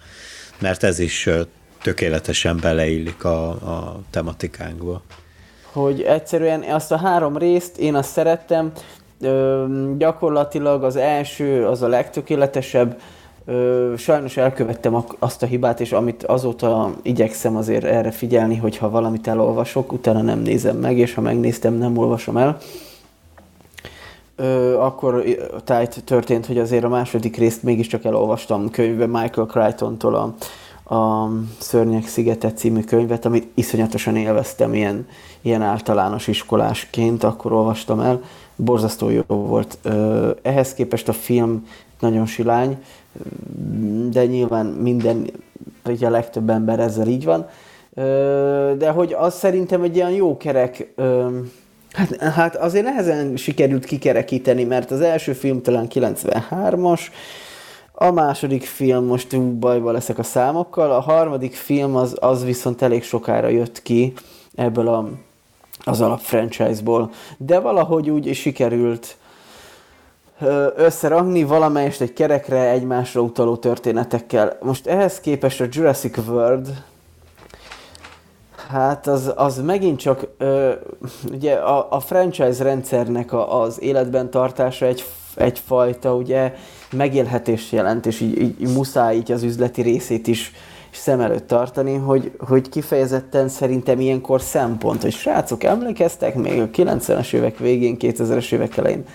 mert ez is uh, tökéletesen beleillik a, a tematikánkba. Hogy egyszerűen azt a három részt én azt szerettem, ö, gyakorlatilag az első az a legtökéletesebb, Ö, sajnos elkövettem azt a hibát, és amit azóta igyekszem azért erre figyelni, hogy ha valamit elolvasok, utána nem nézem meg, és ha megnéztem, nem olvasom el. Akkor tájt történt, hogy azért a második részt mégiscsak elolvastam könyvben Michael Crichton-tól a, a Szörnyek szigete című könyvet, amit iszonyatosan élveztem ilyen, ilyen általános iskolásként, akkor olvastam el. Borzasztó jó volt. Ehhez képest a film nagyon silány, de nyilván minden, vagy a legtöbb ember ezzel így van. De hogy az szerintem egy ilyen jó kerek, hát, hát azért nehezen sikerült kikerekíteni, mert az első film talán 93-as, a második film, most bajba leszek a számokkal, a harmadik film az, az viszont elég sokára jött ki ebből a, az alap franchise-ból, de valahogy úgy sikerült összerakni valamelyest egy kerekre egymásra utaló történetekkel. Most ehhez képest a Jurassic World Hát az, az megint csak ö, ugye a, a franchise rendszernek a, az életben tartása egy, egyfajta ugye megélhetést jelent, és így, így muszáj így az üzleti részét is, is szem előtt tartani, hogy, hogy kifejezetten szerintem ilyenkor szempont, hogy srácok, emlékeztek még a 90-es évek végén, 2000-es évek elején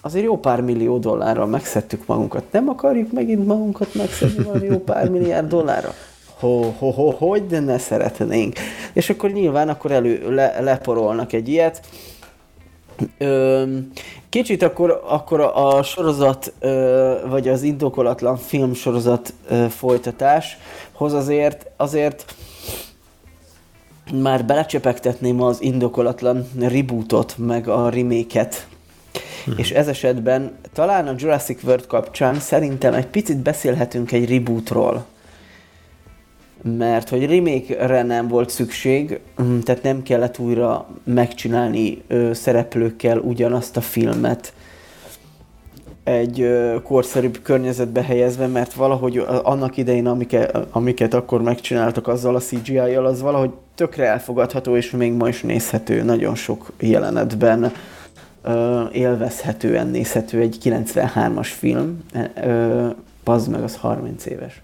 azért jó pár millió dollárral megszedtük magunkat. Nem akarjuk megint magunkat megszedni valami jó pár milliárd dollárra? Ho, ho, ho, hogy, de ne szeretnénk. És akkor nyilván akkor elő, le, leporolnak egy ilyet. Kicsit akkor, akkor a, sorozat, vagy az indokolatlan filmsorozat ö, folytatáshoz azért, azért már belecsepegtetném az indokolatlan rebootot, meg a remake-et Hmm. És ez esetben talán a Jurassic World kapcsán szerintem egy picit beszélhetünk egy rebootról. Mert hogy remake-re nem volt szükség, hm, tehát nem kellett újra megcsinálni ö, szereplőkkel ugyanazt a filmet. egy korszerűbb környezetbe helyezve, mert valahogy annak idején, amiket, amiket akkor megcsináltak azzal a CGI-jal, az valahogy tökre elfogadható, és még ma is nézhető nagyon sok jelenetben élvezhetően nézhető egy 93-as film. Pazd meg, az 30 éves.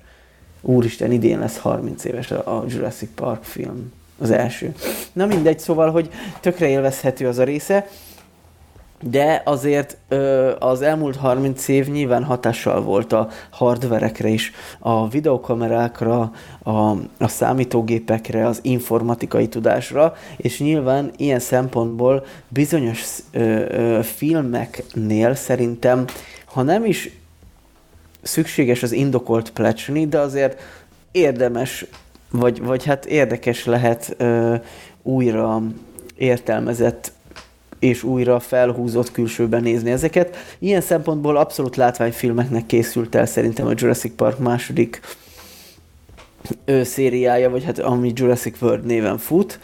Úristen, idén lesz 30 éves a Jurassic Park film. Az első. Na mindegy, szóval, hogy tökre élvezhető az a része, de azért az elmúlt 30 év nyilván hatással volt a hardverekre is, a videokamerákra, a, a számítógépekre, az informatikai tudásra, és nyilván ilyen szempontból bizonyos ö, ö, filmeknél szerintem, ha nem is szükséges az indokolt plecsni, de azért érdemes, vagy, vagy hát érdekes lehet ö, újra értelmezett és újra felhúzott külsőben nézni ezeket. Ilyen szempontból abszolút látványfilmeknek készült el szerintem a Jurassic Park második ő szériája, vagy hát ami Jurassic World néven fut.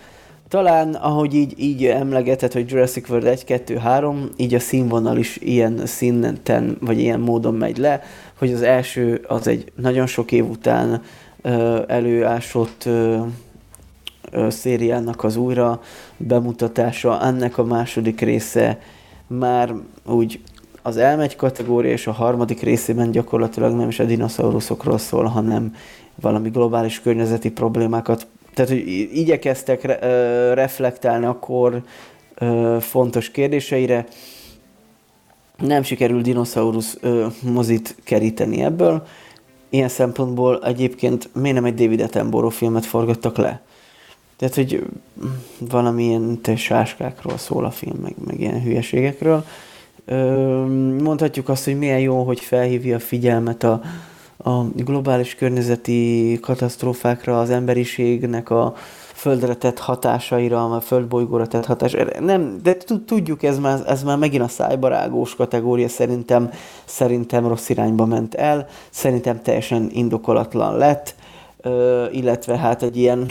Talán, ahogy így, így emlegetett, hogy Jurassic World 1, 2, 3, így a színvonal is ilyen szinten, vagy ilyen módon megy le, hogy az első az egy nagyon sok év után ö, előásott ö, szériának az újra bemutatása, ennek a második része már úgy az elmegy kategória, és a harmadik részében gyakorlatilag nem is a dinoszauruszokról szól, hanem valami globális környezeti problémákat. Tehát, hogy igyekeztek re, reflektálni akkor ö, fontos kérdéseire. Nem sikerült dinoszaurusz ö, mozit keríteni ebből. Ilyen szempontból egyébként miért nem egy David Attenborough filmet forgattak le? Tehát, hogy valamilyen te sáskákról szól a film, meg, meg ilyen hülyeségekről. Mondhatjuk azt, hogy milyen jó, hogy felhívja a figyelmet a, a globális környezeti katasztrófákra, az emberiségnek a földre tett hatásaira, a földbolygóra tett hatásaira. Nem, de tudjuk, ez már, ez már megint a szájbarágós kategória szerintem, szerintem rossz irányba ment el, szerintem teljesen indokolatlan lett illetve hát egy ilyen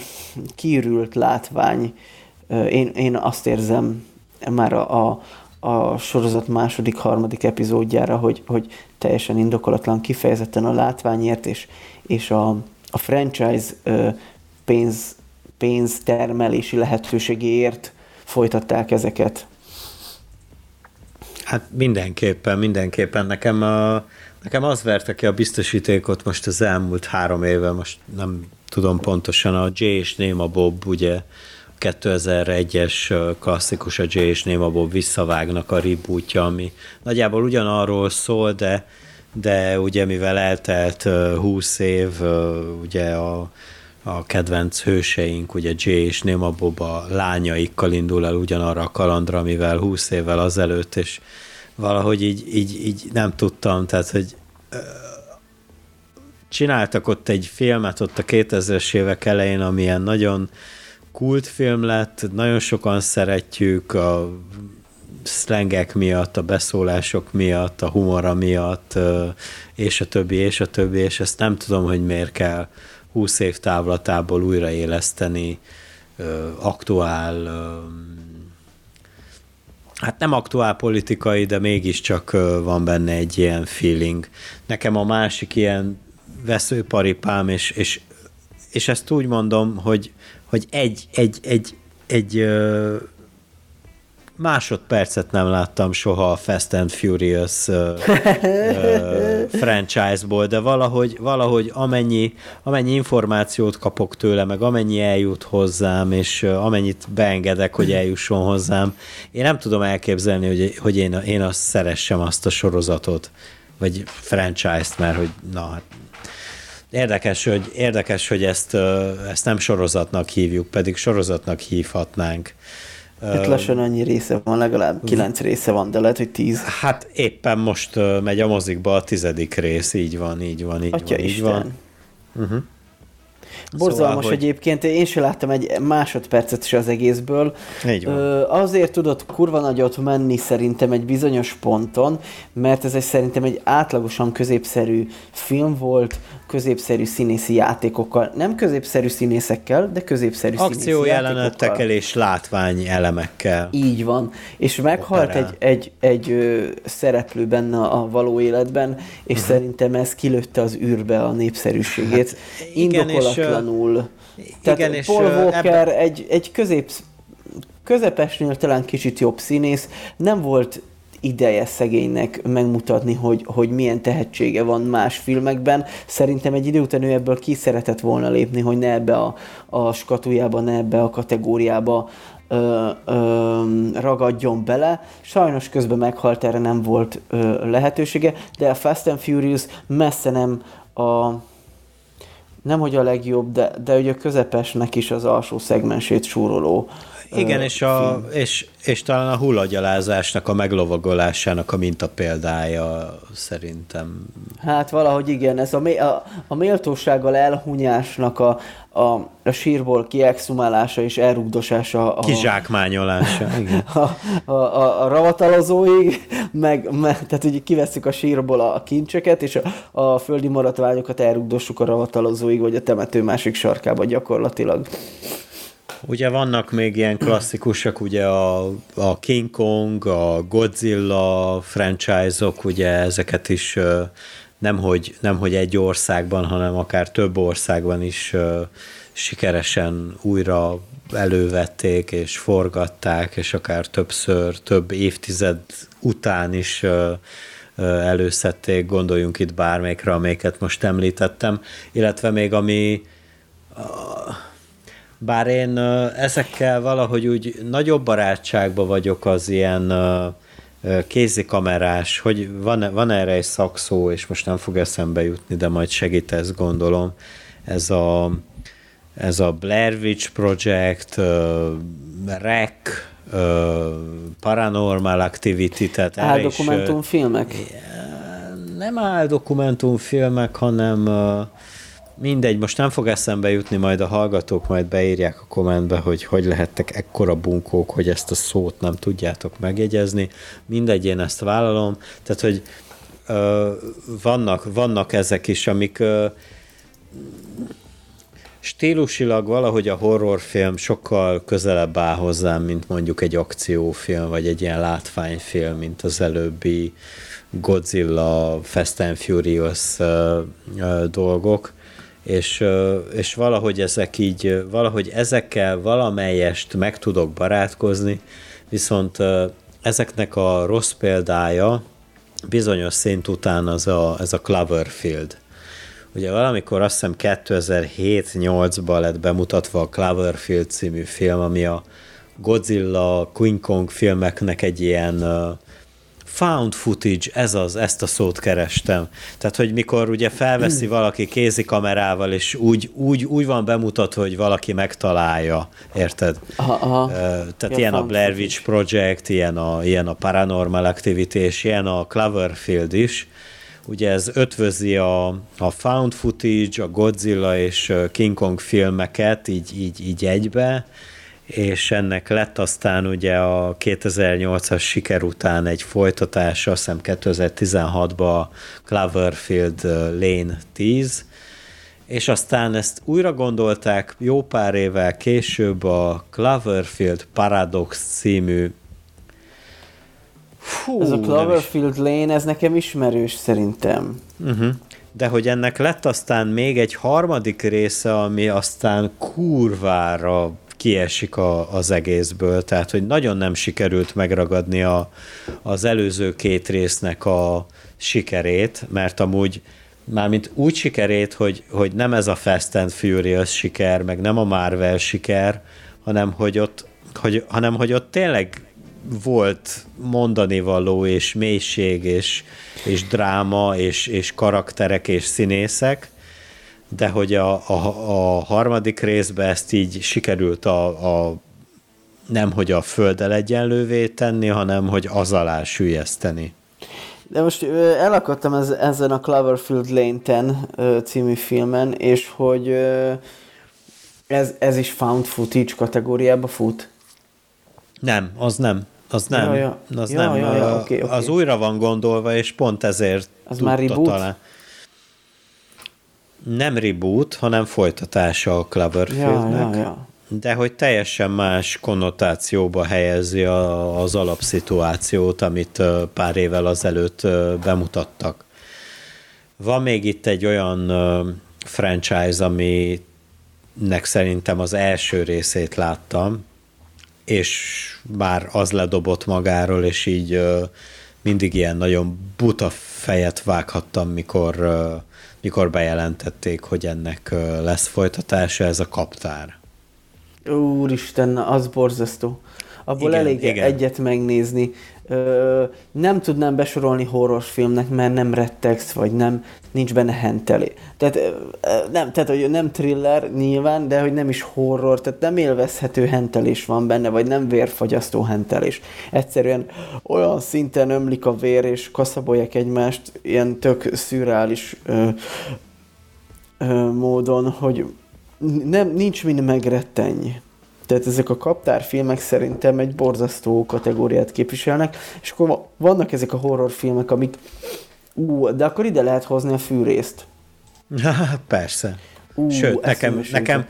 kiürült látvány. Én, én azt érzem már a, a, a sorozat második, harmadik epizódjára, hogy, hogy teljesen indokolatlan kifejezetten a látványért és, és a, a franchise pénz, pénztermelési lehetőségéért folytatták ezeket. Hát mindenképpen, mindenképpen. Nekem a, Nekem az verte ki a biztosítékot most az elmúlt három éve, most nem tudom pontosan, a J és Néma Bob, ugye 2001-es klasszikus a J és Néma Bob visszavágnak a rebootja, ami nagyjából ugyanarról szól, de, de ugye mivel eltelt 20 év, ugye a, a kedvenc hőseink, ugye J és Néma Bob a lányaikkal indul el ugyanarra a kalandra, mivel 20 évvel azelőtt, és valahogy így, így, így nem tudtam, tehát hogy csináltak ott egy filmet ott a 2000-es évek elején, ami ilyen nagyon kultfilm lett, nagyon sokan szeretjük a szlengek miatt, a beszólások miatt, a humora miatt, és a többi, és a többi, és ezt nem tudom, hogy miért kell 20 év távlatából újraéleszteni aktuál hát nem aktuál politikai, de mégiscsak van benne egy ilyen feeling. Nekem a másik ilyen veszőparipám, és, és, és ezt úgy mondom, hogy, hogy egy, egy, egy, egy másodpercet nem láttam soha a Fast and Furious uh, uh, franchise-ból, de valahogy, valahogy amennyi, amennyi információt kapok tőle, meg amennyi eljut hozzám, és amennyit beengedek, hogy eljusson hozzám, én nem tudom elképzelni, hogy, hogy én, én azt szeressem azt a sorozatot, vagy franchise-t, mert hogy na, hát Érdekes, hogy, érdekes, hogy ezt, ezt nem sorozatnak hívjuk, pedig sorozatnak hívhatnánk. Hát lassan annyi része van, legalább kilenc része van, de lehet, hogy tíz. Hát éppen most megy a mozikba a tizedik rész, így van, így van, így Atya van, Isten. így van. Uh-huh. Borzalmas szóval, hogy... egyébként, én sem láttam egy másodpercet se az egészből. Így van. Ö, azért tudott kurva nagyot menni szerintem egy bizonyos ponton, mert ez egy szerintem egy átlagosan középszerű film volt, középszerű színészi játékokkal. Nem középszerű színészekkel, de középszerű Akció jelenetekkel és látvány elemekkel. Így van. És meghalt egy, egy, egy ö, szereplő benne a való életben, és uh-huh. szerintem ez kilőtte az űrbe a népszerűségét. Hát, igen, Indokolatlanul. És, Tehát igen, és Paul Walker ebben... egy, egy közép közepesnél talán kicsit jobb színész, nem volt ideje szegénynek megmutatni, hogy, hogy milyen tehetsége van más filmekben. Szerintem egy idő után ő ebből ki szeretett volna lépni, hogy ne ebbe a, a skatujába, ne ebbe a kategóriába ö, ö, ragadjon bele. Sajnos közben meghalt, erre nem volt ö, lehetősége, de a Fast and Furious messze nem a nem hogy a legjobb, de, de ugye a közepesnek is az alsó szegmensét súroló igen, és, a, és, és talán a hullagyalázásnak, a meglovagolásának a példája szerintem. Hát valahogy igen, ez a, a, a méltósággal elhunyásnak a, a, a sírból kiexhumálása és elrugdosása. A, Kizsákmányolása, igen. A, a, a, a ravatalozóig, meg, meg, tehát ugye kivesszük a sírból a kincseket, és a, a földi maradványokat elrugdossuk a ravatalozóig, vagy a temető másik sarkába gyakorlatilag. Ugye vannak még ilyen klasszikusok, ugye a, a King Kong, a Godzilla franchise-ok, ugye ezeket is nemhogy, nemhogy egy országban, hanem akár több országban is sikeresen újra elővették és forgatták, és akár többször, több évtized után is előszedték, gondoljunk itt bármelyikre, amelyiket most említettem, illetve még ami bár én ezekkel valahogy úgy nagyobb barátságban vagyok az ilyen kézikamerás, hogy van, van erre egy szakszó, és most nem fog eszembe jutni, de majd segít ezt gondolom. Ez a, ez a Blair Witch Project, uh, REC, uh, Paranormal Activity, tehát Áldokumentumfilmek? Nem áldokumentumfilmek, hanem uh, Mindegy, most nem fog eszembe jutni, majd a hallgatók majd beírják a kommentbe, hogy hogy lehettek ekkora bunkók, hogy ezt a szót nem tudjátok megjegyezni. Mindegy, én ezt vállalom. Tehát, hogy ö, vannak, vannak ezek is, amik ö, stílusilag valahogy a horrorfilm sokkal közelebb áll hozzám, mint mondjuk egy akciófilm, vagy egy ilyen látványfilm, mint az előbbi Godzilla, Fast and Furious uh, uh, dolgok és, és valahogy ezek így, valahogy ezekkel valamelyest meg tudok barátkozni, viszont ezeknek a rossz példája bizonyos szint után az a, ez a Cloverfield. Ugye valamikor azt hiszem 2007-8-ban lett bemutatva a Cloverfield című film, ami a Godzilla, King Kong filmeknek egy ilyen uh, found footage, ez az, ezt a szót kerestem. Tehát, hogy mikor ugye felveszi hmm. valaki kézikamerával, és úgy, úgy, úgy van bemutatva, hogy valaki megtalálja, érted? Aha, aha. Tehát ja, ilyen a Blair Witch Project, ilyen a, ilyen a Paranormal Activity, és ilyen a Cloverfield is. Ugye ez ötvözi a, a found footage, a Godzilla és King Kong filmeket így, így, így egybe, és ennek lett aztán ugye a 2008-as siker után egy folytatása, azt hiszem 2016-ban Cloverfield Lane 10, és aztán ezt újra gondolták jó pár évvel később a Cloverfield Paradox című Fú, ez a Cloverfield Lane, ez nekem ismerős szerintem. Uh-huh. De hogy ennek lett aztán még egy harmadik része, ami aztán kurvára kiesik a, az egészből, tehát hogy nagyon nem sikerült megragadni a, az előző két résznek a sikerét, mert amúgy mármint úgy sikerét, hogy, hogy nem ez a Fast and Furious siker, meg nem a Marvel siker, hanem hogy ott, hogy, hanem hogy ott tényleg volt mondani való, és mélység, és, és dráma, és, és karakterek, és színészek, de hogy a, a, a harmadik részben ezt így sikerült a, a nem hogy a földdel egyenlővé tenni, hanem hogy az alá sülyezteni. De most elakadtam ez, ezen a Cloverfield Lane 10 című filmen, és hogy ez, ez is found footage kategóriába fut? Nem, az nem. Az nem. Ja, ja. Az ja, nem. Ja, ja, okay, okay. Az újra van gondolva, és pont ezért Az már reboot? Talán. Nem reboot, hanem folytatása a Cloverfieldnek. Ja, ja, ja. De hogy teljesen más konnotációba helyezi a, az alapszituációt, amit pár évvel azelőtt bemutattak. Van még itt egy olyan franchise, aminek szerintem az első részét láttam, és már az ledobott magáról, és így mindig ilyen nagyon buta fejet vághattam, mikor, mikor bejelentették, hogy ennek lesz folytatása, ez a kaptár. Úristen, az borzasztó. Abból igen, elég igen. egyet megnézni. Ö, nem tudnám besorolni horrorfilmnek, mert nem rettegsz, vagy nem, nincs benne hentelé. Tehát, ö, nem, tehát, hogy nem thriller nyilván, de hogy nem is horror, tehát nem élvezhető hentelés van benne, vagy nem vérfagyasztó hentelés. Egyszerűen olyan szinten ömlik a vér, és kaszabolják egymást ilyen tök szürreális ö, ö, módon, hogy nem, nincs mind megrettenj. Tehát ezek a kaptárfilmek szerintem egy borzasztó kategóriát képviselnek, és akkor vannak ezek a horrorfilmek, amik ú, de akkor ide lehet hozni a fűrészt. Persze. Ú, Sőt, nekem, nekem,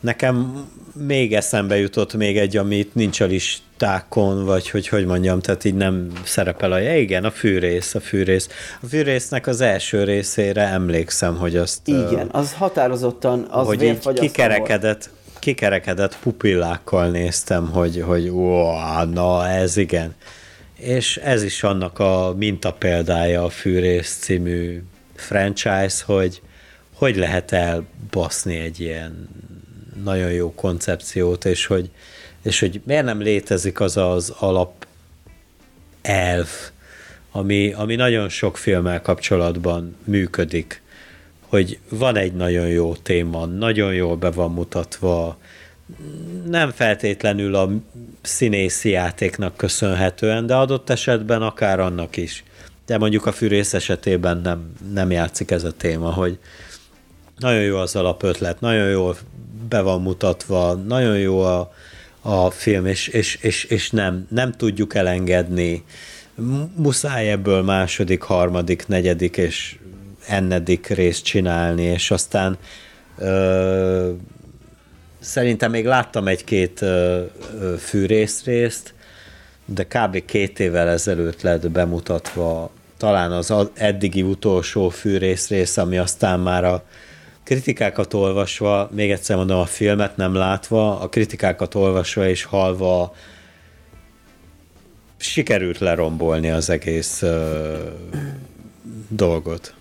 nekem még eszembe jutott még egy, amit nincs a listákon, vagy hogy hogy mondjam, tehát így nem szerepel a... Ja, igen, a fűrész, a fűrész. A fűrésznek az első részére emlékszem, hogy azt... Igen, az határozottan az hogy így kikerekedett, kikerekedett pupillákkal néztem, hogy, hogy ó, na ez igen. És ez is annak a mintapéldája a Fűrész című franchise, hogy hogy lehet elbaszni egy ilyen nagyon jó koncepciót, és hogy, és hogy miért nem létezik az az alap elv, ami, ami nagyon sok filmmel kapcsolatban működik, hogy van egy nagyon jó téma, nagyon jól be van mutatva, nem feltétlenül a színészi játéknak köszönhetően, de adott esetben akár annak is. De mondjuk a fűrész esetében nem, nem játszik ez a téma, hogy nagyon jó az alapötlet, nagyon jól be van mutatva, nagyon jó a, a film, és, és, és, és nem, nem tudjuk elengedni. Muszáj ebből második, harmadik, negyedik és ennedik részt csinálni, és aztán ö, szerintem még láttam egy-két fűrész részt, de kb. két évvel ezelőtt lett bemutatva talán az eddigi utolsó fűrész rész, ami aztán már a kritikákat olvasva, még egyszer mondom, a filmet nem látva, a kritikákat olvasva és halva sikerült lerombolni az egész ö, dolgot.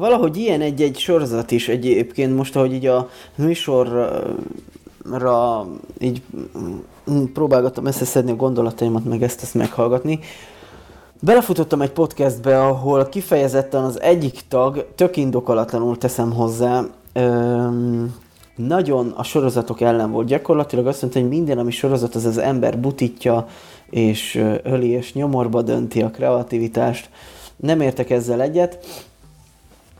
Valahogy ilyen egy-egy sorozat is egyébként most, ahogy így a műsorra így próbálgattam összeszedni a gondolataimat, meg ezt ezt meghallgatni. Belefutottam egy podcastbe, ahol kifejezetten az egyik tag, tök indokolatlanul teszem hozzá, öm, nagyon a sorozatok ellen volt. Gyakorlatilag azt mondta, hogy minden, ami sorozat, az az ember butítja, és öli, és nyomorba dönti a kreativitást. Nem értek ezzel egyet.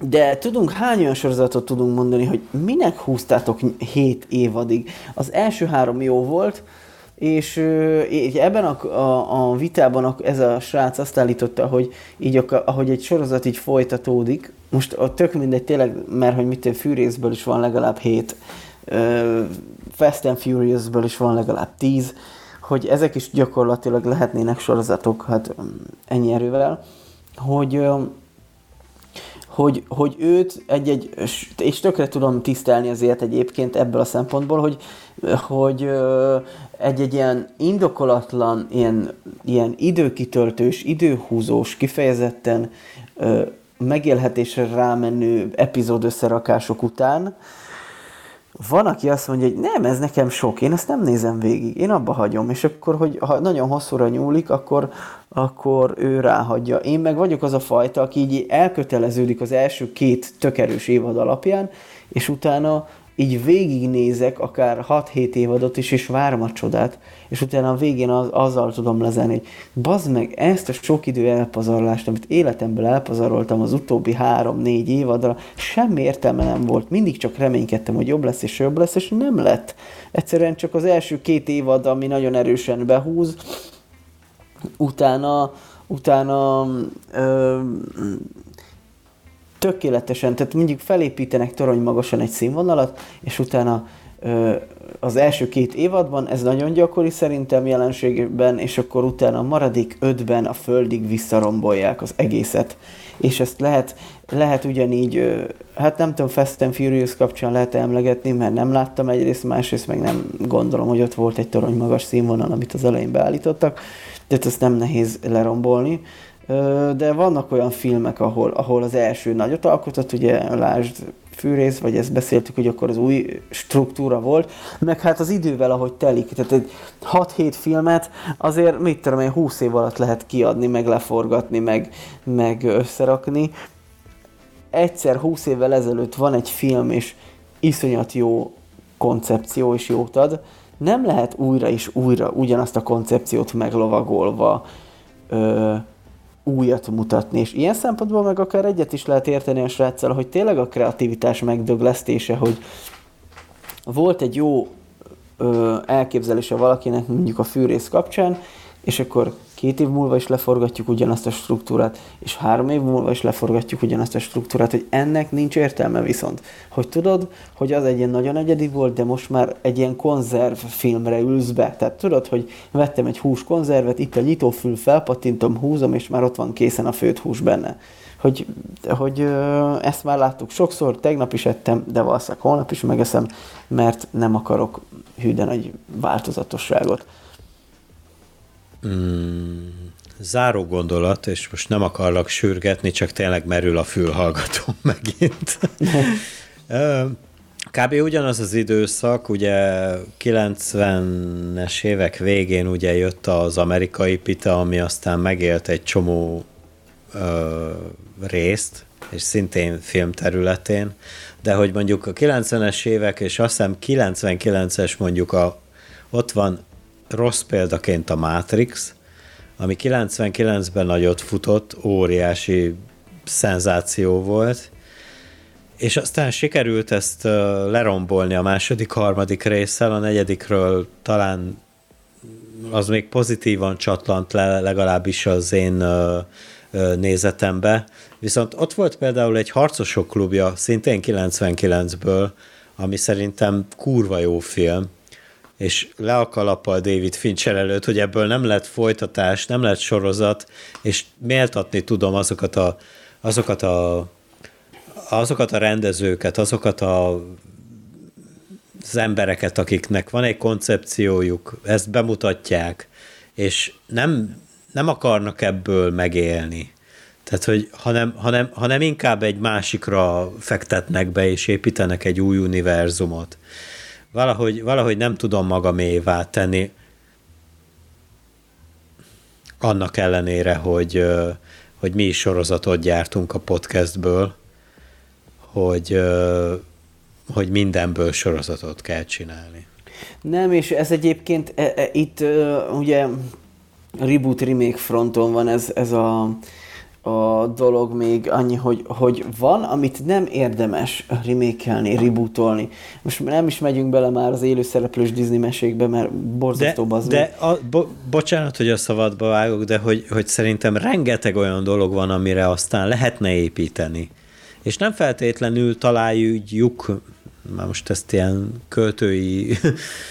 De tudunk, hány olyan sorozatot tudunk mondani, hogy minek húztátok 7 évadig? Az első három jó volt, és ebben a, a, a vitában a, ez a srác azt állította, hogy így ahogy egy sorozat így folytatódik, most a tök mindegy tényleg, mert hogy mit Fűrészből is van legalább 7, uh, Fast and Furiousből is van legalább 10, hogy ezek is gyakorlatilag lehetnének sorozatok, hát ennyi erővel, hogy hogy, hogy őt egy-egy, és tökre tudom tisztelni azért egyébként ebből a szempontból, hogy, hogy egy-egy ilyen indokolatlan, ilyen, ilyen időkitöltős, időhúzós, kifejezetten megélhetésre rámenő epizód összerakások után, van, aki azt mondja, hogy nem, ez nekem sok, én ezt nem nézem végig, én abba hagyom, és akkor, hogy ha nagyon hosszúra nyúlik, akkor, akkor ő ráhagyja. Én meg vagyok az a fajta, aki így elköteleződik az első két tökerős évad alapján, és utána így végignézek akár 6-7 évadot is, és várom a csodát, és utána a végén az, azzal tudom lezenni, hogy bazd meg ezt a sok idő elpazarlást, amit életemből elpazaroltam az utóbbi 3-4 évadra, semmi értelme nem volt. Mindig csak reménykedtem, hogy jobb lesz és jobb lesz, és nem lett. Egyszerűen csak az első két évad, ami nagyon erősen behúz, utána, utána ö, tökéletesen, tehát mondjuk felépítenek torony magasan egy színvonalat, és utána az első két évadban, ez nagyon gyakori szerintem jelenségben, és akkor utána a maradék ötben a földig visszarombolják az egészet. És ezt lehet, lehet ugyanígy, hát nem tudom, Fast and Furious kapcsán lehet emlegetni, mert nem láttam egyrészt, másrészt meg nem gondolom, hogy ott volt egy torony magas színvonal, amit az elején beállítottak, tehát ezt nem nehéz lerombolni de vannak olyan filmek, ahol, ahol az első nagyot alkotott, ugye lásd fűrész, vagy ezt beszéltük, hogy akkor az új struktúra volt, meg hát az idővel, ahogy telik, tehát egy 6-7 filmet azért, mit tudom én, 20 év alatt lehet kiadni, meg leforgatni, meg, meg összerakni. Egyszer 20 évvel ezelőtt van egy film, és iszonyat jó koncepció, és jót ad, nem lehet újra és újra ugyanazt a koncepciót meglovagolva ö, újat mutatni, és ilyen szempontból meg akár egyet is lehet érteni a sráccal, hogy tényleg a kreativitás megdöglesztése, hogy volt egy jó ö, elképzelése valakinek mondjuk a fűrész kapcsán, és akkor két év múlva is leforgatjuk ugyanazt a struktúrát, és három év múlva is leforgatjuk ugyanazt a struktúrát, hogy ennek nincs értelme viszont. Hogy tudod, hogy az egy ilyen nagyon egyedi volt, de most már egy ilyen konzerv filmre ülsz be. Tehát tudod, hogy vettem egy hús konzervet, itt a nyitófül felpatintom, húzom, és már ott van készen a főt hús benne. Hogy, hogy ezt már láttuk sokszor, tegnap is ettem, de valószínűleg holnap is megeszem, mert nem akarok hűden egy változatosságot. Mm, záró gondolat, és most nem akarlak sürgetni, csak tényleg merül a fülhallgató megint. Kb. ugyanaz az időszak, ugye 90-es évek végén ugye jött az amerikai pita, ami aztán megélt egy csomó ö, részt, és szintén film területén, de hogy mondjuk a 90-es évek, és azt hiszem 99-es mondjuk a, ott van rossz példaként a Matrix, ami 99-ben nagyot futott, óriási szenzáció volt, és aztán sikerült ezt lerombolni a második, harmadik résszel, a negyedikről talán az még pozitívan csatlant le, legalábbis az én nézetembe. Viszont ott volt például egy harcosok klubja, szintén 99-ből, ami szerintem kurva jó film, és le a kalappal David Fincher előtt, hogy ebből nem lett folytatás, nem lett sorozat, és méltatni tudom azokat a, azokat a, azokat a rendezőket, azokat a az embereket, akiknek van egy koncepciójuk, ezt bemutatják, és nem, nem akarnak ebből megélni. Tehát, hogy hanem, hanem, hanem inkább egy másikra fektetnek be, és építenek egy új univerzumot valahogy, valahogy nem tudom magamévá tenni, annak ellenére, hogy, hogy mi is sorozatot gyártunk a podcastből, hogy, hogy mindenből sorozatot kell csinálni. Nem, és ez egyébként e, e, itt ugye reboot remake fronton van ez, ez a a dolog még annyi, hogy, hogy van, amit nem érdemes remékelni, rebootolni. Most nem is megyünk bele már az élőszereplős Disney mesékbe, mert borzasztó de, de a, bo, bocsánat, hogy a szabadba vágok, de hogy, hogy szerintem rengeteg olyan dolog van, amire aztán lehetne építeni. És nem feltétlenül találjuk, már most ezt ilyen költői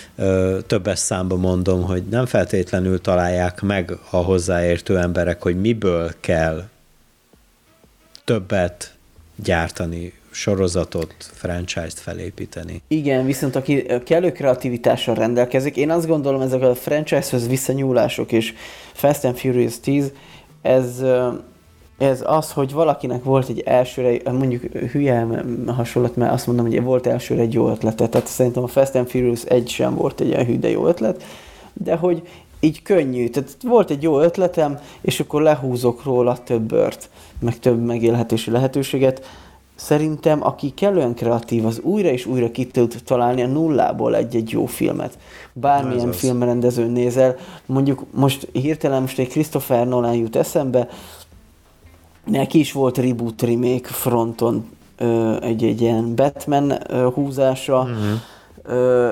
többes számba mondom, hogy nem feltétlenül találják meg a hozzáértő emberek, hogy miből kell többet gyártani, sorozatot, franchise-t felépíteni. Igen, viszont aki kellő kreativitással rendelkezik, én azt gondolom, ezek a franchise-hoz visszanyúlások és Fast and Furious 10, ez, ez az, hogy valakinek volt egy elsőre, mondjuk hülye hasonlat, mert azt mondom, hogy volt elsőre egy jó ötlete, tehát szerintem a Fast and Furious egy sem volt egy ilyen hű, de jó ötlet, de hogy így könnyű. Tehát volt egy jó ötletem, és akkor lehúzok róla több bört, meg több megélhetési lehetőséget. Szerintem, aki kellően kreatív, az újra és újra ki tud találni a nullából egy-egy jó filmet. Bármilyen filmrendezőn nézel, mondjuk most hirtelen most egy Christopher Nolan jut eszembe, neki is volt reboot remake fronton egy-egy ilyen Batman húzása, ö,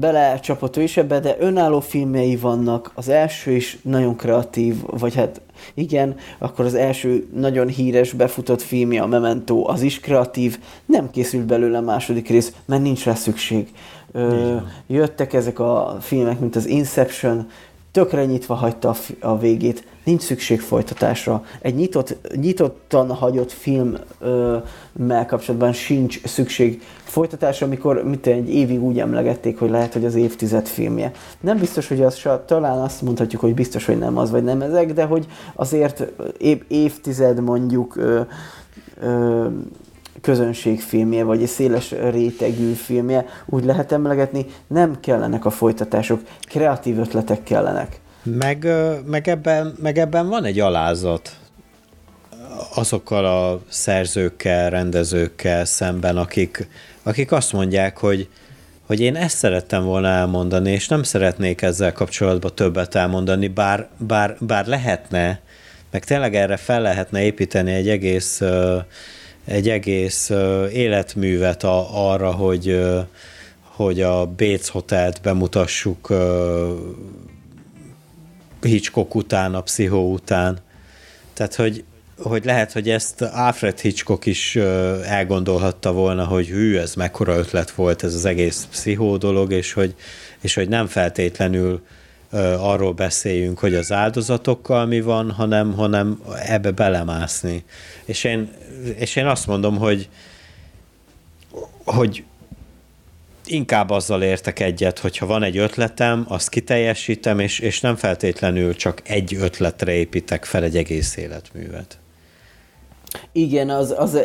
belecsapott ő is ebbe, de önálló filmjei vannak. Az első is nagyon kreatív, vagy hát igen, akkor az első nagyon híres, befutott filmje, a Memento, az is kreatív, nem készült belőle a második rész, mert nincs rá szükség. Ö, jöttek ezek a filmek, mint az Inception, tökre nyitva hagyta a végét, nincs szükség folytatásra. Egy nyitott, nyitottan hagyott filmmel kapcsolatban sincs szükség folytatásra, amikor mit egy évig úgy emlegették, hogy lehet, hogy az évtized filmje. Nem biztos, hogy az, talán azt mondhatjuk, hogy biztos, hogy nem az, vagy nem ezek, de hogy azért év, évtized mondjuk ö, ö, közönségfilmje, vagy egy széles rétegű filmje, úgy lehet emlegetni, nem kellenek a folytatások, kreatív ötletek kellenek. Meg, meg, ebben, meg ebben van egy alázat azokkal a szerzőkkel, rendezőkkel szemben, akik, akik azt mondják, hogy, hogy én ezt szerettem volna elmondani, és nem szeretnék ezzel kapcsolatban többet elmondani, bár, bár, bár lehetne, meg tényleg erre fel lehetne építeni egy egész, egy egész életművet a, arra, hogy, hogy a Béc Hotelt bemutassuk Hitchcock után, a Pszichó után. Tehát, hogy, hogy lehet, hogy ezt Alfred Hitchcock is elgondolhatta volna, hogy hű, ez mekkora ötlet volt ez az egész pszichó dolog, és hogy, és hogy nem feltétlenül arról beszéljünk, hogy az áldozatokkal mi van, hanem, hanem ebbe belemászni. És én, és én azt mondom, hogy, hogy inkább azzal értek egyet, hogyha van egy ötletem, azt kiteljesítem, és, és nem feltétlenül csak egy ötletre építek fel egy egész életművet. Igen, az, az,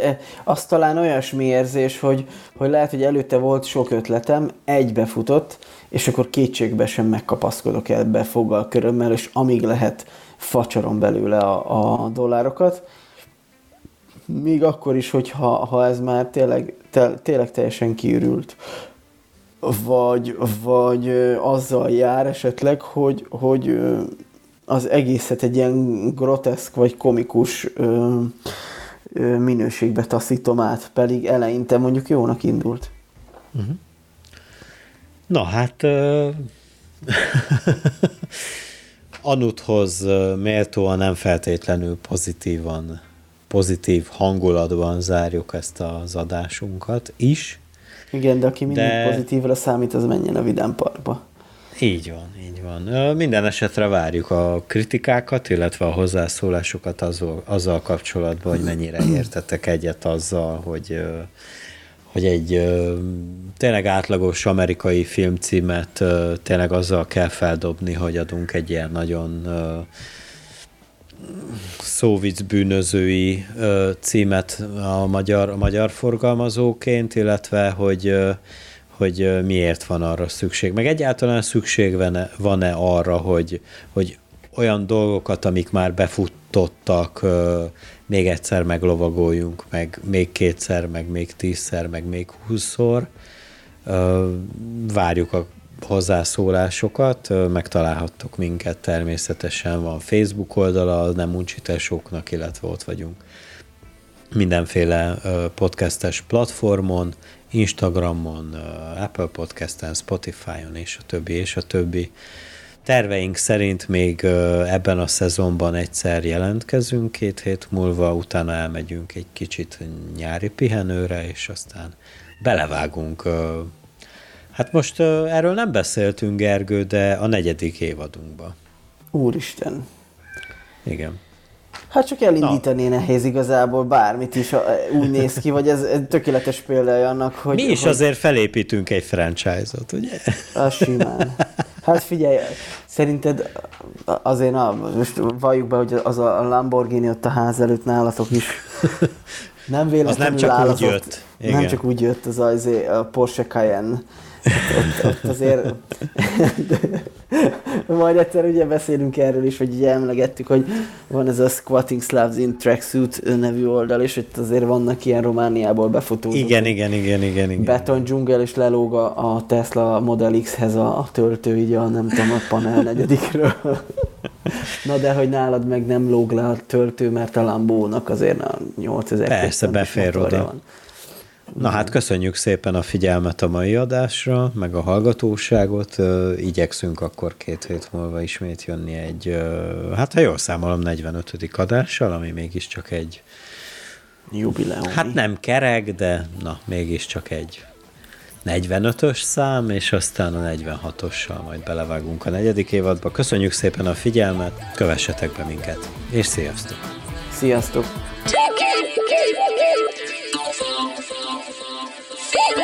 az talán olyasmi érzés, hogy, hogy lehet, hogy előtte volt sok ötletem, egybe futott, és akkor kétségbe sem megkapaszkodok ebbe foggal körömmel, és amíg lehet facsarom belőle a, a dollárokat. Még akkor is, hogyha ha ez már tényleg, te, tényleg teljesen kiürült vagy, vagy azzal jár esetleg, hogy, hogy az egészet egy ilyen groteszk vagy komikus minőségbe taszítom át, pedig eleinte mondjuk jónak indult. Uh-huh. Na hát Anuthoz méltóan nem feltétlenül pozitívan, pozitív hangulatban zárjuk ezt az adásunkat is. Igen, de aki mindig de... pozitívra számít, az menjen a Vidám Parkba. Így van, így van. Minden esetre várjuk a kritikákat, illetve a hozzászólásokat azzal, azzal kapcsolatban, hogy mennyire értetek egyet azzal, hogy, hogy egy tényleg átlagos amerikai filmcímet tényleg azzal kell feldobni, hogy adunk egy ilyen nagyon szóvic bűnözői címet a magyar, a magyar forgalmazóként, illetve hogy, hogy miért van arra szükség. Meg egyáltalán szükség van-e, arra, hogy, hogy olyan dolgokat, amik már befutottak, még egyszer meglovagoljunk, meg még kétszer, meg még tízszer, meg még húszszor. Várjuk a hozzászólásokat, megtalálhattok minket természetesen, van Facebook oldala Nem Uncsitásoknak, illetve ott vagyunk mindenféle podcastes platformon, Instagramon, Apple Podcasten, Spotify-on, és a többi, és a többi. Terveink szerint még ebben a szezonban egyszer jelentkezünk, két hét múlva, utána elmegyünk egy kicsit nyári pihenőre, és aztán belevágunk Hát most uh, erről nem beszéltünk, Gergő, de a negyedik évadunkban. Úristen. Igen. Hát csak elindítani Na. nehéz igazából bármit is úgy néz ki, vagy ez, ez tökéletes példája annak, hogy... Mi is hogy... azért felépítünk egy franchise-ot, ugye? A simán. Hát figyelj, szerinted azért, na, most valljuk be, hogy az a Lamborghini ott a ház előtt nálatok is nem véletlenül az nem csak állazott, úgy jött. Igen. Nem csak úgy jött az az a Porsche Cayenne ott, ott azért majd egyszer ugye beszélünk erről is, hogy ugye emlegettük, hogy van ez a Squatting Slavs in Tracksuit nevű oldal, és ott azért vannak ilyen Romániából befotózók. Igen, igen, igen, igen, igen. Beton dzsungel, és lelóg a Tesla Model X-hez a töltő, így a nem tudom, a panel negyedikről. Na de hogy nálad meg nem lóg le a töltő, mert a Lambónak azért a 8000 Persze, befér oda. Van. Na hát köszönjük szépen a figyelmet a mai adásra, meg a hallgatóságot. Igyekszünk akkor két hét múlva ismét jönni egy, hát ha jól számolom, 45. adással, ami mégiscsak egy Jubileum. Hát nem kerek, de na, mégiscsak egy 45-ös szám, és aztán a 46-ossal majd belevágunk a negyedik évadba. Köszönjük szépen a figyelmet, kövessetek be minket, és sziasztok! Sziasztok! Woo!